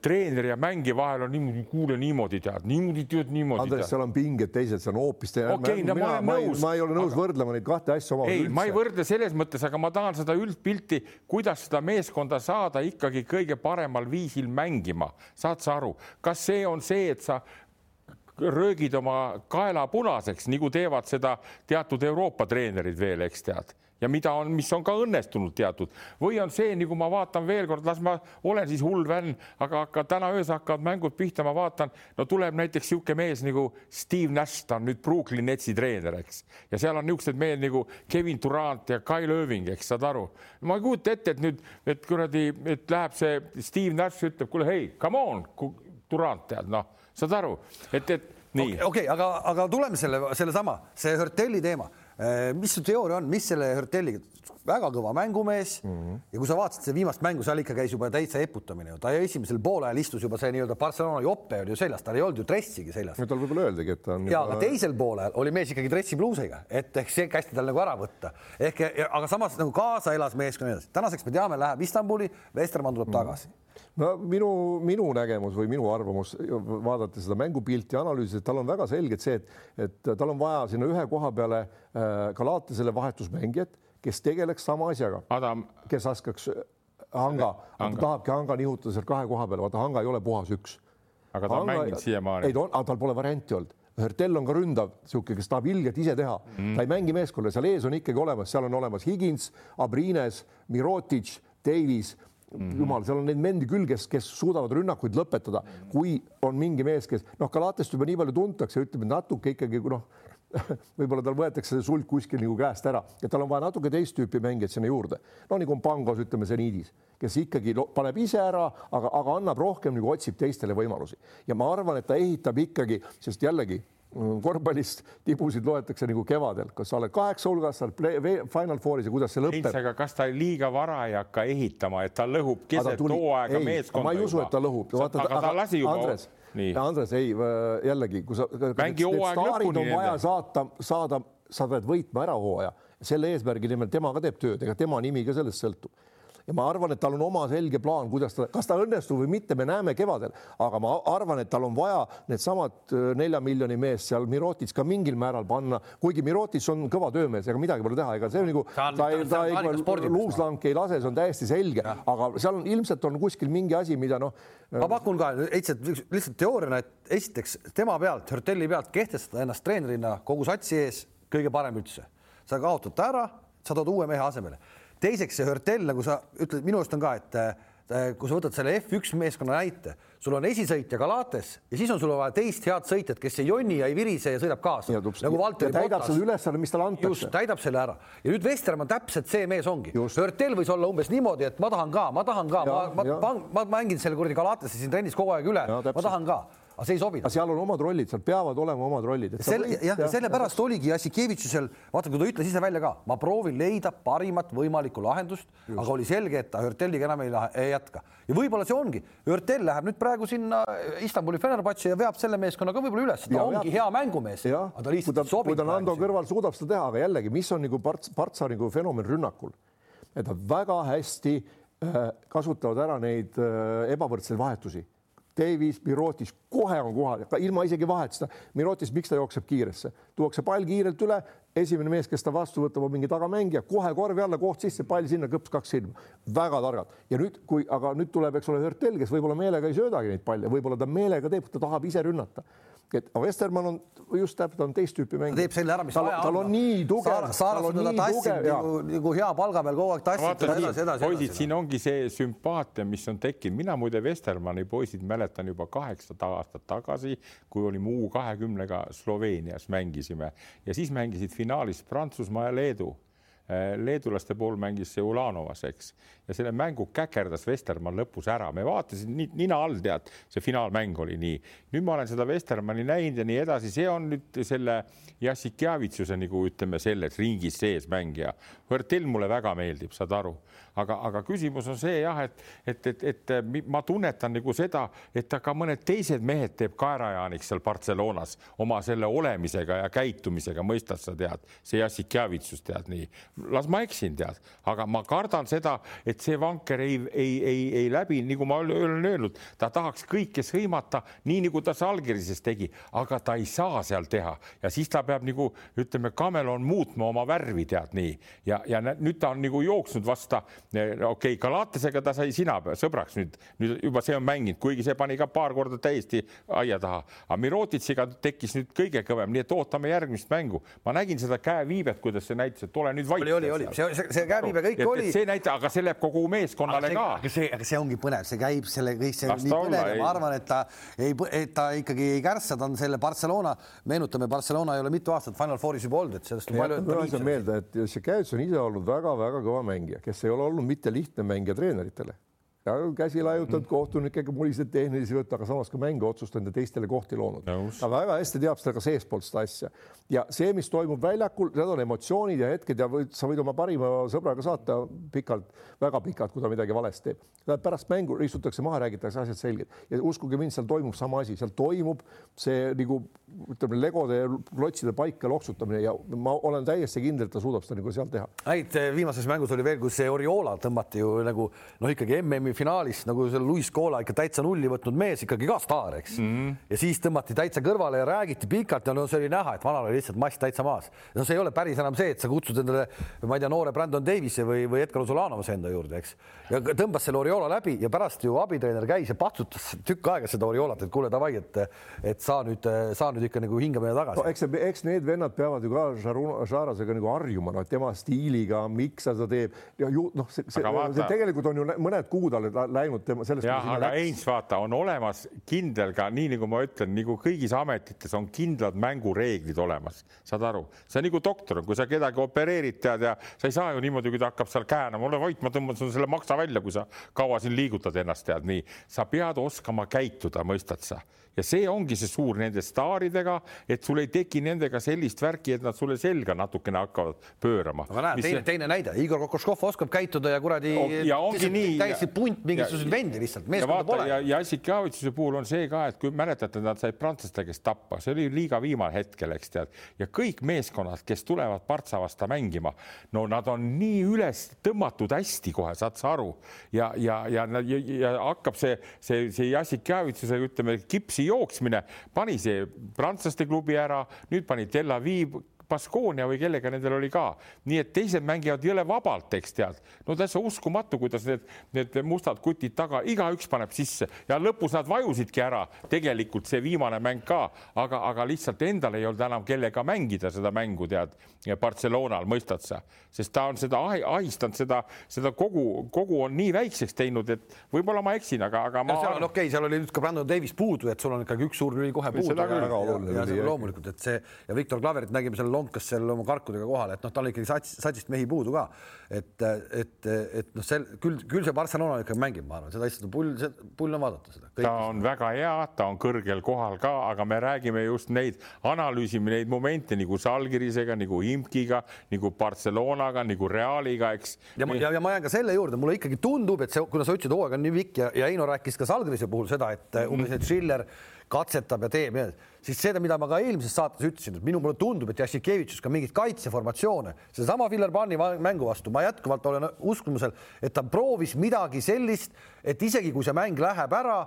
treeneri ja mängija vahel on niimoodi, kuule niimoodi tead, niimoodi tead, niimoodi. Andres, seal on pinged teised, see on hoopis teine okay,. No, ma, ma, ma ei ole nõus aga... võrdlema neid kahte asja omavahel. ei, ma ei võrdle selles mõttes, aga ma tahan seda üldpilti, kuidas seda meeskonda saada ikkagi kõige paremal viisil mängima, saad sa aru, kas see on see, et sa röögid oma kaela punaseks, nagu teevad seda teatud Euroopa treenerid veel, eks tead ja mida on, mis on ka õnnestunud teatud. Või on see, nagu ma vaatan veel kord, las ma olen siis hull vänn, aga hakka, täna öösel hakkavad mängud pihta, ma vaatan, no tuleb näiteks niisugune mees nagu Steve Nash, ta on nüüd Brooklyn Netsi treener, eks, ja seal on niisugused mehed nagu Kevin Durant ja Kyle Irving, eks saad aru. ma ei kujuta ette, et nüüd, et kuradi, et läheb see Steve Nash ütleb, kuule, hei, come on, Durant tead, noh, saad aru, et, et nii. okei okay, okay,, aga, aga tuleme selle, sellesama, see Hörtelli teema mis su teooria on, mis selle Hörtelliga, väga kõva mängumees mm -hmm. ja kui sa vaatasid seda viimast mängu, seal ikka käis juba täitsa eputamine ju, ta esimesel poolel istus juba see nii-öelda Barcelona jope oli ju seljas, tal ei olnud ju dressigi seljas. no tal võib-olla öeldagi, et ta on. ja juba... aga teisel poolel oli mees ikkagi dressipluusiga, et ehk see kästi tal nagu ära võtta ehk aga samas nagu kaasa elas meeskonna edasi. tänaseks me teame, läheb Istanbuli, Vestermann tuleb mm -hmm. tagasi no minu, minu nägemus või minu arvamus, vaadates seda mängupilti analüüsides, et tal on väga selgelt see, et, et tal on vaja sinna ühe koha peale äh, ka Laatesele vahetusmängijat kes tegeleks sama asjaga. kes oskaks äh, hanga, hanga., ta tahabki hanga nihutada seal kahe koha peale, vaata hanga ei ole puhas üks. aga ta on mänginud siiamaani. ei, aga tal pole varianti olnud. Hertel on ka ründav, niisugune, kes tahab ilgelt ise teha mm., ta ei mängi meeskonda, seal ees on ikkagi olemas, seal on olemas Higins, Abrines, Mirotic, Davies Mm -hmm. jumal, seal on neid mendi küll, kes, kes suudavad rünnakuid lõpetada, kui on mingi mees, kes noh, Galatest juba nii palju tuntakse, ütleme natuke ikkagi noh, võib-olla tal võetakse see sulg kuskil nagu käest ära ja tal on vaja natuke teist tüüpi mängijaid sinna juurde. no nagu on Pangos, ütleme seniidis, kes ikkagi paneb ise ära, aga, aga annab rohkem nagu otsib teistele võimalusi ja ma arvan, et ta ehitab ikkagi, sest jällegi mm, korvpallist tibusid loetakse nagu kevadel, kas sa oled kaheksa hulgas, sa oled Final Fouris ja kuidas see lõpeb. aga kas ta liiga vara ei hakka ehitama, et ta lõhub keset hooaega meeskonda? ma ei usu, et ta lõhub. aga ta lasi juba Andres, Andres, ei jällegi, kui sa. staarid on vaja saata, saada, sa pead võitma ära hooaja, selle eesmärgi nimel tema ka teeb tööd, ega tema nimi ka sellest sõltub ja ma arvan, et tal on oma selge plaan, kuidas ta, kas ta õnnestub või mitte, me näeme kevadel, aga ma arvan, et tal on vaja needsamad äh, nelja miljoni meest seal Mirotic ka mingil määral panna, kuigi Mirotic on kõva töömees, ega midagi pole teha, ega see on nagu ta, ta, ta, ta luuslank ei lase, see on täiesti selge, aga seal on ilmselt on kuskil mingi asi, mida noh. ma pakun ka lihtsalt, lihtsalt teooriana, et esiteks tema pealt, Hörtelli pealt kehtestada ennast treenerina kogu satsi ees kõige parem üldse. sa kaotad ta ära, sa tood uue mehe asemele teiseks see Hörtel, nagu sa ütled, minu arust on ka, et äh, kui sa võtad selle F1 meeskonna näite, sul on esisõitja Galates ja siis on sul vaja teist head sõitjat, kes ei jonni ja ei virise ja sõidab kaasa. nagu Valteri täidab selle ülesanne, mis talle antakse. just, täidab selle ära. Ja nüüd Vestermann täpselt see mees ongi. Hörtel võis olla umbes niimoodi, et ma tahan ka, ma tahan ka, ma, ma, ma, ma mängin selle kuradi Galatesse siin trennis kogu aeg üle, ma tahan ka aga see ei sobi. seal on omad rollid, seal peavad olema omad rollid. selle, jah, ja sellepärast ja. oligi Jassikevitšusel, vaata, kui ta ütles ise välja ka, ma proovin leida parimat võimalikku lahendust, aga oli selge, et ta Hörtelliga enam ei, ei jätka ja võib-olla see ongi, Hörtel läheb nüüd praegu sinna Istanbuli Fenerbahce ja veab selle meeskonnaga võib-olla üles, ta ja, ongi hea mängumees, aga ta lihtsalt kui ta, sobib. kui ta Nando kõrval suudab seda teha, aga jällegi, mis on nagu Parts, Partsa nagu fenomen rünnakul, et nad väga hästi äh, kasutavad ära neid äh, ebavõrdseid vahetusi Davis, Mirotis, kohe on kohal, ilma isegi vahetuseta. Mirotis, miks ta jookseb kiiresse, tuuakse pall kiirelt üle, esimene mees, kes ta vastu võtab, on mingi tagamängija, kohe korvi alla, koht sisse, pall sinna, kõps kaks silma. väga targad ja nüüd, kui aga nüüd tuleb, eks ole, Hörtel, kes võib-olla meelega ei söödagi neid palle, võib-olla ta meelega teeb, ta tahab ise rünnata et Vestermann on just täpselt on teist tüüpi mängija. ta teeb selle ära, mis tal, vaja on. tal on nii tugev. Saaras on teda tassinud nagu, nagu hea palga peal kogu aeg tassib teda edasi, edasi. poisid, siin ongi see sümpaatia, mis on tekkinud, mina muide Vestermanni poisid mäletan juba kaheksa aastat tagasi, kui olime U kahekümnega Sloveenias mängisime ja siis mängisid finaalis Prantsusmaa ja Leedu leedulaste pool mängis see Ulanovas, eks, ja selle mängu käkerdas Vestermann lõpus ära, me vaatasime nina all, tead, see finaalmäng oli nii. nüüd ma olen seda Vestermanni näinud ja nii edasi, see on nüüd selle Jassikjavitsuse nagu ütleme selles ringis sees mängija. Hõrtel mulle väga meeldib, saad aru, aga, aga küsimus on see jah, et, et, et, et ma tunnetan nagu seda, et ka mõned teised mehed teeb kaerajaaniks seal Barcelonas oma selle olemisega ja käitumisega, mõistad sa tead, see Jassikjavitsus tead nii. Las ma eksin, tead, aga ma kardan seda, et see vanker ei, ei, ei, ei läbi, nagu ma olen öelnud, ta tahaks kõike sõimata, nii nagu ta Salgirises tegi, aga ta ei saa seal teha. Ja siis ta peab nagu ütleme, kamelon muutma oma värvi, tead nii. Ja, ja nüüd ta on nagu jooksnud vasta, okei okay,, Galatesega ta sai sina sõbraks nüüd, nüüd juba see on mänginud, kuigi see pani ka paar korda täiesti aia taha, aga Mirotitsiga tekkis nüüd kõige kõvem, nii et ootame järgmist mängu. ma nägin seda käeviibet, kuidas see näitas, et ole nüüd vait oli, oli, oli, see, see, see käbibe kõik et, oli. see näitab, aga see läheb kogu meeskonnale ka. aga see, aga see ongi põnev, see käib selle kõik see Las nii põnev ja ma arvan, et ta ei, et ta ikkagi ei kärssa, ta on selle Barcelona, meenutame, Barcelona ei ole mitu aastat Final Fouris juba olnud, et sellest on palju. ma tuletan meelde, et see Käits on ise olnud väga-väga kõva mängija, kes ei ole olnud mitte lihtne mängija treeneritele ja käsi laiutanud kohtunikega, mulised tehnilisi võtta, aga samas ka mänge otsustanud ja teistele kohti loonud. ta väga hästi teab seda ka seestpoolt seda asja ja see, mis toimub väljakul, need on emotsioonid ja hetked ja võid, sa võid oma parima sõbraga saata pikalt, väga pikalt, kui ta midagi valesti teeb. pärast mängu istutakse maha, räägitakse asjad selged ja uskuge mind, seal toimub sama asi, seal toimub see nagu ütleme, legode klotside paika loksutamine ja ma olen täiesti kindel, et ta suudab seda nagu seal teha. häid viimases mängus oli veel, kus see Oriola tõmmati ju nagu noh, ikkagi MM-i finaalis nagu see Luis Cola ikka täitsa nulli võtnud mees ikkagi ka staar, eks mm. -hmm. ja siis tõmmati täitsa kõrvale ja räägiti pikalt ja no see oli näha, et vanal oli lihtsalt mass täitsa maas. no see ei ole päris enam see, et sa kutsud endale, ma ei tea, noore Brandon Davise või, või Edgar Ozolanovase enda juurde, eks. ja tõmbas selle Oriola läbi ja pärast ju abitreener käis ja patsutas tükk aega seda Oriolat, et kuule, davai, et, et sa nüüd, sa nüüd ikka nagu hingamine tagasi no,. eks, eks need vennad peavad ju ka Žarasega nagu harjuma, no tema stiiliga, miks ta seda teeb ja ju noh, see, see, see tegelikult on ju mõned kuud alles läinud tema sellest. jah, aga Heinz, vaata, on olemas kindel ka nii nagu ma ütlen, nagu kõigis ametites on kindlad mängureeglid olemas, saad aru, see on nagu doktor, kui sa kedagi opereerid, tead ja sa ei saa ju niimoodi, kui ta hakkab seal käänama, ole vait, ma tõmban sulle selle maksa välja, kui sa kaua siin liigutad ennast, tead nii, sa pead oskama käituda, mõistad sa ja see ongi see suur nende staaridega, et sul ei teki nendega sellist värki, et nad sulle selga natukene hakkavad pöörama. aga näed, teine, teine näide, Igor Kokoškov oskab käituda ja kuradi ja ongi nii. täiesti punt mingisuguseid vendi lihtsalt, meeskonda pole. ja, ja Assikavitsuse puhul on see ka, et kui mäletate, nad said prantslaste käest tappa, see oli liiga viimane hetkel, eks tead, ja kõik meeskonnad, kes tulevad Partsa vastu mängima, no nad on nii üles tõmmatud hästi kohe, saad sa aru ja, ja, ja, ja, ja hakkab see, see, see Assikavitsuse, ütleme, kipsi jooksmine. Pani see prantslaste klubi ära, nüüd pani Tel Aviv Baskonia või kellega nendel oli ka, nii et teised mängivad jõle vabalt, eks tead. no täitsa uskumatu, kuidas need, need mustad kutid taga, igaüks paneb sisse ja lõpus nad vajusidki ära, tegelikult see viimane mäng ka, aga, aga lihtsalt endal ei olnud enam kellega mängida seda mängu, tead, Barcelonal, mõistad sa, sest ta on seda ahistanud, seda, seda kogu, kogu on nii väikseks teinud, et võib-olla ma eksin, aga, aga ma. seal on okei okay,, seal oli nüüd ka Brandon Davis puudu, et sul on ikkagi üks suur lüli kohe puudu. loomulikult, et see ja Viktor Klaverit nägime seal lonkas seal oma karkudega kohal, et noh, tal ikkagi sats, satsist mehi puudu ka. et, et, et noh, see küll, küll see Barcelona ikkagi mängib, ma arvan, seda asja, pull, pull on vaadata seda. ta on väga hea, ta on kõrgel kohal ka, aga me räägime just neid, analüüsime neid momente nagu Salgirisega, nagu Imkiga, nagu Barcelonaga, nagu Realiga, eks. ja, ja, ja ma jään ka selle juurde, mulle ikkagi tundub, et see, kuna sa ütlesid, hooaeg on nii pikk ja, ja Heino rääkis ka Salgirise puhul seda, et umbes, et Schiller katsetab ja teeb, siis seda, mida ma ka eelmises saates ütlesin, et minu mulle tundub, et Jassikevitšus ka mingeid kaitseformatsioone, seesama Villerbanni mängu vastu, ma jätkuvalt olen uskumusel, et ta proovis midagi sellist, et isegi kui see mäng läheb ära,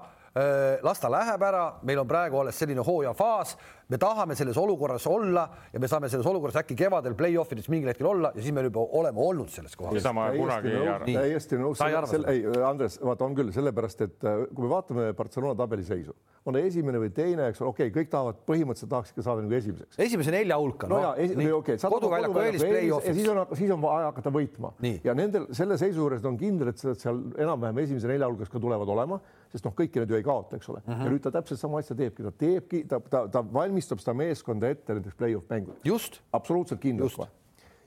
las ta läheb ära, meil on praegu alles selline hooajafaas, me tahame selles olukorras olla ja me saame selles olukorras äkki kevadel play-off ides mingil hetkel olla ja siis me juba oleme olnud selles kohas. täiesti nõus. ei, Andres, vaata on küll, sellepärast et kui me vaatame Barcelona tabeliseisu, on esimene või teine, eks ole, okei okay,, kõik tahavad, põhimõtteliselt tahaks ikka saada nagu esimeseks. esimese nelja hulka. no, no ja, okei okay,, koduväljaku eelis play-off'is. ja siis on, siis on vaja hakata võitma Nii. ja nendel selle seisu juures on kindel, et seal enam-vähem esimese nelja hulgas ka tulevad olema, sest noh, kõiki need ju ei kaota, eks ole uh, -huh. ja nüüd ta täpselt sama asja teebki, ta teebki, ta, ta, ta valmistab seda meeskonda ette nendeks play-off mängudeks. just. absoluutselt kindlalt.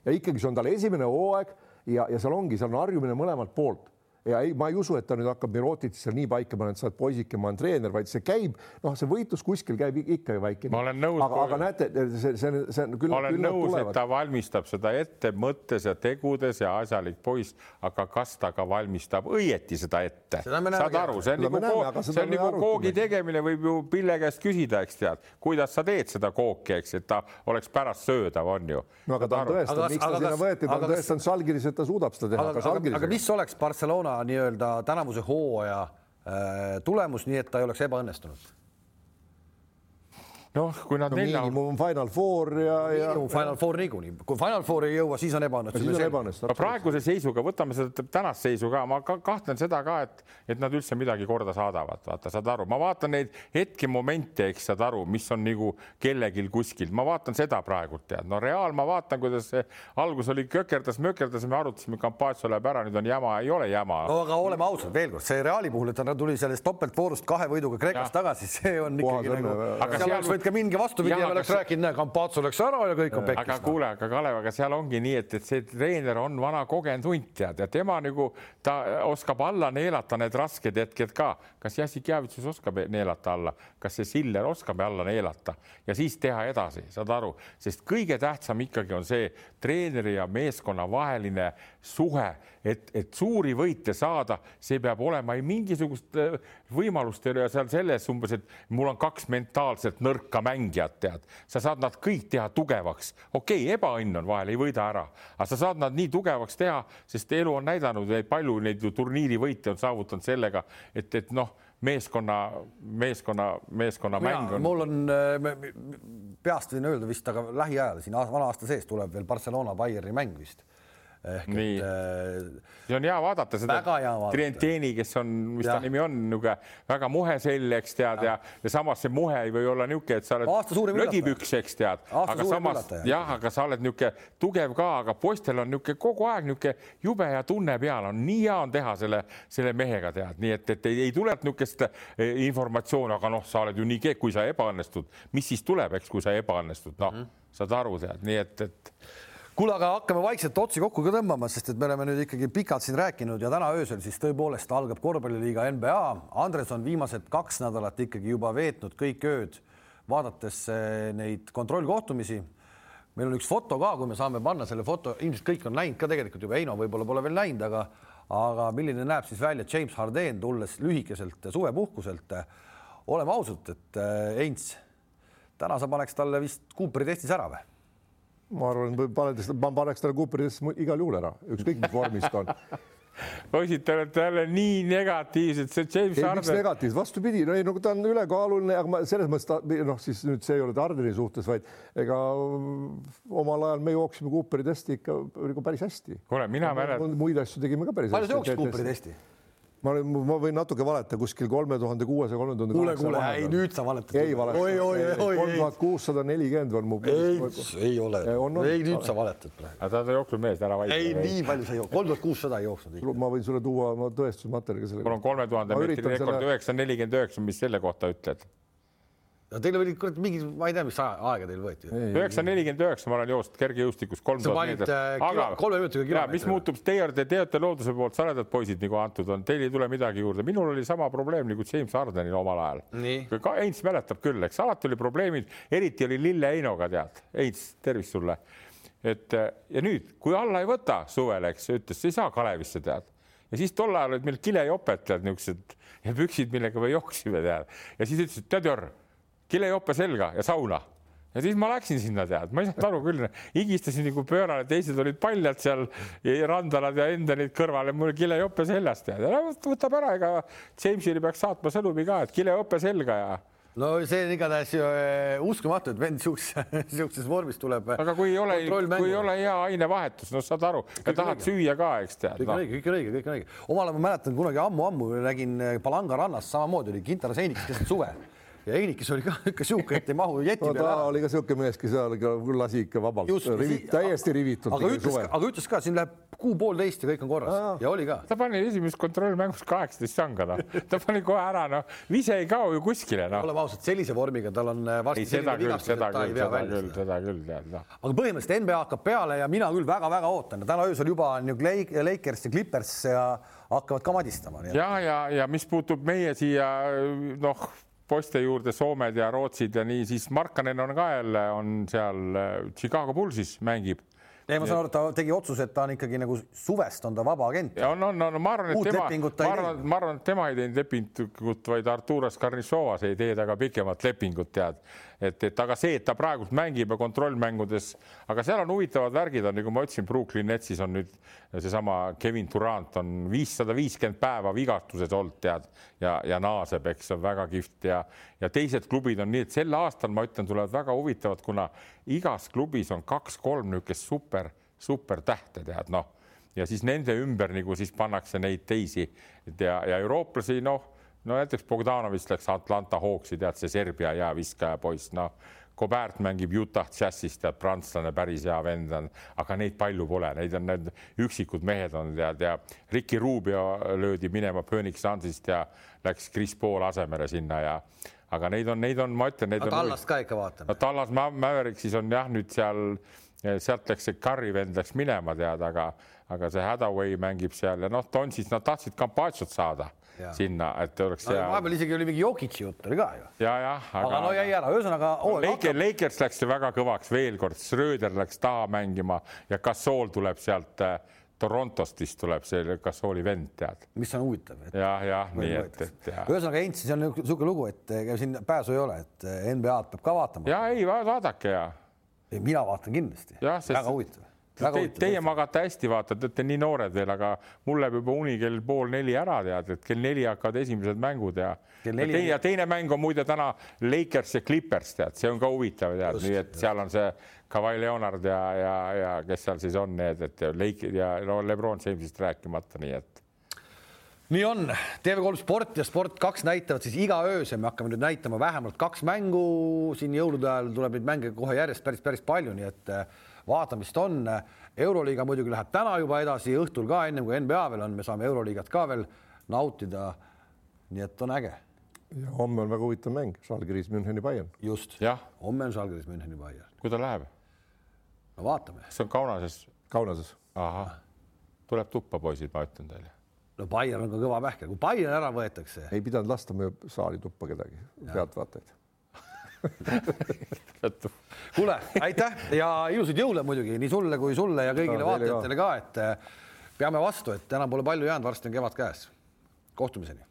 ja ikkagi see on tal esimene hooaeg ja, ja seal ongi, seal on harjumine mõlemalt poolt ja ei, ma ei usu, et ta nüüd hakkab Mirotitit seal nii paika panema, et sa oled poisike, ma olen treener, vaid see käib, noh, see võitlus kuskil käib ikka ju väike. ma olen nõus. aga, aga näete, see, see, see on küll. ma olen nõus, et ta valmistab seda ette mõttes ja tegudes ja asjalik poiss, aga kas ta ka valmistab õieti seda ette? saad aru, see on nagu, see on nagu koogi tegemine, võib ju Pille käest küsida, eks tead, kuidas sa teed seda kooki, eks, et ta oleks pärast söödav, on ju. no aga ta on tõestanud, miks ta sinna võeti, ta on tõestanud Salgiris, et ta suudab seda teha. aga, aga mis oleks Barcelona nii-öelda tänavuse hooaja äh, tulemus, nii et ta ei oleks ebaõnnestunud noh, kui nad no, nelja. miinimum Final Four ja, ja. Final Four niikuinii, kui Final Four ei jõua, siis on ebaõnnestumine. praeguse seisuga, võtame seda tänast seisu ka, ma ka kahtlen seda ka, et, et nad üldse midagi korda saadavad, vaata, saad aru, ma vaatan neid hetkemomente, eks saad aru, mis on nagu kellelgi kuskil, ma vaatan seda praegult tead, no Real, ma vaatan, kuidas see algus oli kökerdas-mökerdas, me arutasime, Campazzo läheb ära, nüüd on jama, ei ole jama. no aga oleme ausad veel kord, see Reali puhul, et ta tuli sellest topeltvoorust kahe võiduga Kreekast tagasi, see on ikkagi nagu. aga seal võib ikka mingi vastupidi Jaa, ja oleks kas- rääkinud, näe, Campazzo läks ära ja kõik on aga pekkis. kuule, aga Kalev, aga seal ongi nii, et, et see treener on vana kogenud hunt tead ja tema nagu ta oskab alla neelata need rasked hetked ka. kas Jassikjavitsus oskab neelata alla, kas see Siller oskab alla neelata ja siis teha edasi, saad aru, sest kõige tähtsam ikkagi on see treeneri ja meeskonna vaheline suhe, et, et suuri võite saada, see peab olema ei mingisugust äh, võimalust ei ole seal selles umbes, et mul on kaks mentaalselt nõrka mängijat, tead, sa saad nad kõik teha tugevaks. okei okay,, ebaõnn on vahel, ei võida ära, aga sa saad nad nii tugevaks teha, sest elu on näidanud, palju neid turniirivõite on saavutanud sellega, et, et noh, meeskonna, meeskonna, meeskonna mäng on. mul on, peast võin öelda vist, aga lähiajal siin vana aasta sees tuleb veel Barcelona Bayerni mäng vist. Ehk Nii. et äh, see on hea vaadata seda hea. Trienteni, kes on, mis ta Jah. nimi on, niisugune väga muhe sell, eks tead ja, ja samas see muhe ei või olla niisugune, et sa oled lödipüks, eks tead, aga samas jah, aga sa oled niisugune tugev ka, aga poistel on niisugune kogu aeg niisugune jube ja tunne peal. On, nii hea on teha selle, selle mehega tead, nii et, et ei, ei tule niisugust eh, informatsiooni, aga noh, sa oled ju nii kehv, kui sa ebaõnnestud, mis siis tuleb, eks, kui sa ebaõnnestud, noh mm saad aru, tead, nii et, et kuule, aga hakkame vaikselt otsi kokku ka tõmbama, sest et me oleme nüüd ikkagi pikalt siin rääkinud ja täna öösel siis tõepoolest algab korvpalliliiga NBA. Andres on viimased kaks nädalat ikkagi juba veetnud kõik ööd vaadates eh, neid kontrollkohtumisi. meil on üks foto ka, kui me saame panna selle foto, ilmselt kõik on näinud ka tegelikult juba, Heino võib-olla pole veel näinud, aga aga milline näeb siis välja James Harden tulles lühikeselt suvepuhkuselt. oleme ausad, et eh, Heinz, täna sa paneks talle vist Cooperi testis ära või? Ma arvan, panedes, ma paneks talle Cooperis igal juhul ära, ükskõik mis vormis ta on. poisid, te olete jälle nii negatiivsed, see James ei, miks Harden. negatiivs, vastupidi, no ei, no ta on ülekaaluline, aga ma selles mõttes ta noh, siis nüüd see ei ole Tardeni suhtes, vaid ega omal ajal me jooksime Cooperi testi ikka nagu päris hästi. kuule, mina mäletan, muid asju tegime ka päris palju sa jooksid hästi Cooperi. testi? Ma olen, ma võin natuke valeta kuskil kolme tuhande kuuesaja, kolme tuhande kuule, kuule, ei nüüd sa valetad. ei valeta. oi, oi, oi, kolm ei, tuhat kuussada nelikümmend on mu. ei, ei ole ei nüüd sa valetad praegu. aga ta on jooksnud mees, ära ei, vaidle. nii palju sa ei jooksnud, kolm tuhat kuussada ei jooksnud ma võin sulle tuua oma tõestusmaterjali selle mul on kolme tuhande meetri rekord üheksa nelikümmend üheksa, mis selle kohta ütled? No teil oli kurat mingi, ma ei tea, mis aega teil võeti. üheksa nelikümmend üheksa, ma olen jooksnud kergejõustikus kolm tuhat meetrit. äh, kilo- kolme minutiga kilomeetri mis muutub, teie te teate looduse poolt saredad poisid nagu antud on, teil ei tule midagi juurde, minul oli sama probleem nagu James Hardenil omal ajal. Ka Heinz mäletab küll, eks. Alati oli probleemid, eriti oli Lille Heinoga tead, Heinz, tervist sulle. et äh, ja nüüd, kui alla ei võta suvel, eks ütles, sa ei saa Kalevisse tead. Ja siis tol ajal olid meil kilejoped tead niisugused ja püksid, millega me jooksime tead. Ja siis ütles, et tead Jörn, kilejope selga ja sauna ja siis ma läksin sinna tead, ma ei saanud aru küll, higistasin nagu pöörane, teised olid paljad seal, randalad ja Endenid kõrval ja mul kilejope seljas tead võtab ära, ega Jamesile peaks saatma sõnumi ka, et kilejope selga ja no see on igatahes äh, uskumatu, et vend siukse, siukses vormis tuleb. aga kui ei ole, kui ei ole hea ainevahetus, no saad aru, tahad õige. süüa ka, eks tead kõik on no.. õige, kõik on õige, kõik on õige. omal ajal ma mäletan kunagi ammu-ammu nägin äh, Palanga rannas samamoodi oli kintaras Heinikis keset suve ja Heinikis oli ka ikka sihuke, et ei mahu jeti no peale ta oli ka siuke mees, kes seal ikka lasi ikka vabalt, rivi, täiesti rivitud. aga ütles, aga ütles ka, siin läheb kuu-poolteist ja kõik on korras Aa. ja oli ka. ta pani esimeses kontrollmängus kaheksateist sanga, noh, ta pani kohe ära, noh, vise ei kao ju kuskile, noh. oleme ausad, sellise vormiga tal on äh, varsti ei, seda küll, seda küll, seda küll, seda küll tead, noh. aga põhimõtteliselt NBA hakkab peale ja mina küll väga-väga ootan täna öösel juba on ju Lake- Lakers ja Clippers ja hakkavad ka madistama. ja, ja, ja mis puutub meie siia noh, poiste juurde Soomed ja Rootsid ja nii, siis Markanen on ka jälle on seal äh, Chicago Bullsis mängib ei, ma saan aru, et ta tegi otsuse, et ta on ikkagi nagu suvest on ta vaba agent. on, on, on, ma arvan, et tema, ma arvan, ma arvan, et tema ei teinud lepingut, vaid Arturas Karnisovas ei tee temaga pikemat lepingut, tead. et, et aga see, et ta praegult mängib ja kontrollmängudes, aga seal on huvitavad värgid on, nagu ma ütlesin, Brooklyn Netsis on nüüd seesama Kevin Durant on viissada viiskümmend päeva vigastuses olnud, tead, ja, ja naaseb, eks see on väga kihvt ja, ja teised klubid on nii, et sel aastal ma ütlen, tulevad väga huvitavad, kuna igas klubis on kaks-kolm niisugust super, supertähte, tead noh. Ja siis nende ümber nagu siis pannakse neid teisi. Ja, ja eurooplasi noh, no näiteks Bogdanovist läks Atlanta Hawksi, tead see Serbia jääviskaja poiss, noh. Kobert mängib Utah Jazzis, tead prantslane, päris hea vend on, aga neid palju pole, neid on need üksikud mehed on tead ja Ricky Rubio löödi minema Phoenix Sunsist ja läks Chris Paul asemele sinna ja aga neid on, neid on, ma ütlen, neid aga on. Tallast ka ikka vaatame. no Tallas Mavericks siis on jah, nüüd seal, sealt läks see Curry vend läks minema tead, aga, aga see Hadaway mängib seal ja noh, Donsis nad tahtsid Campaciot saada ja. sinna, et oleks no, hea. vahepeal isegi oli mingi Jokic'i jutt oli ka ju. ja, jah, aga, aga no jäi ära, ühesõnaga oh,. Laker, Lakers läks väga kõvaks veel kord, Schröder läks taha mängima ja Gasol tuleb sealt äh, Torontost vist tuleb see Gasooli vend, tead. mis on huvitav. jah, jah, nii et, et ja. ühesõnaga Heinz, see on niisugune lugu, et ega siin pääsu ei ole, et NBA-d peab ka vaatama. ja ei, vaadake ja. mina vaatan kindlasti. väga huvitav Te, teie magate hästi, vaata, te olete nii noored veel, aga mul läheb juba uni kell pool neli ära, tead, et kell neli hakkavad esimesed mängud ja neli... teine, teine mäng on muide täna Lakers ja Clippers, tead, see on ka huvitav, tead, nii et seal on see Kawhi Leonard ja, ja, ja kes seal siis on need, et Lake ja no Lebron Jamesist rääkimata, nii et. Nii on, TV3 Sport ja Sport2 näitavad siis iga öösel, me hakkame nüüd näitama vähemalt kaks mängu. Siin jõulude ajal tuleb neid mänge kohe järjest päris, päris palju, nii et vaatamist on. euroliiga muidugi läheb täna juba edasi, õhtul ka ennem kui NBA veel on, me saame euroliigat ka veel nautida. nii et on äge. ja homme on väga huvitav mäng, Žalgiris Müncheni Bayern. just, homme on Žalgiris Müncheni Bayern. kui ta läheb? no vaatame. see on Kaunases? Kaunases. ahah, tuleb tuppa, poisid, ma ütlen teile no Bayern on ka kõva pähkel, kui Bayern ära võetakse. ei pidanud lastama ju saali tuppa kedagi, pealtvaatajaid kuule, aitäh ja ilusaid jõule muidugi nii sulle kui sulle ja kõigile no, vaatajatele ka, et peame vastu, et enam pole palju jäänud, varsti on kevad käes. kohtumiseni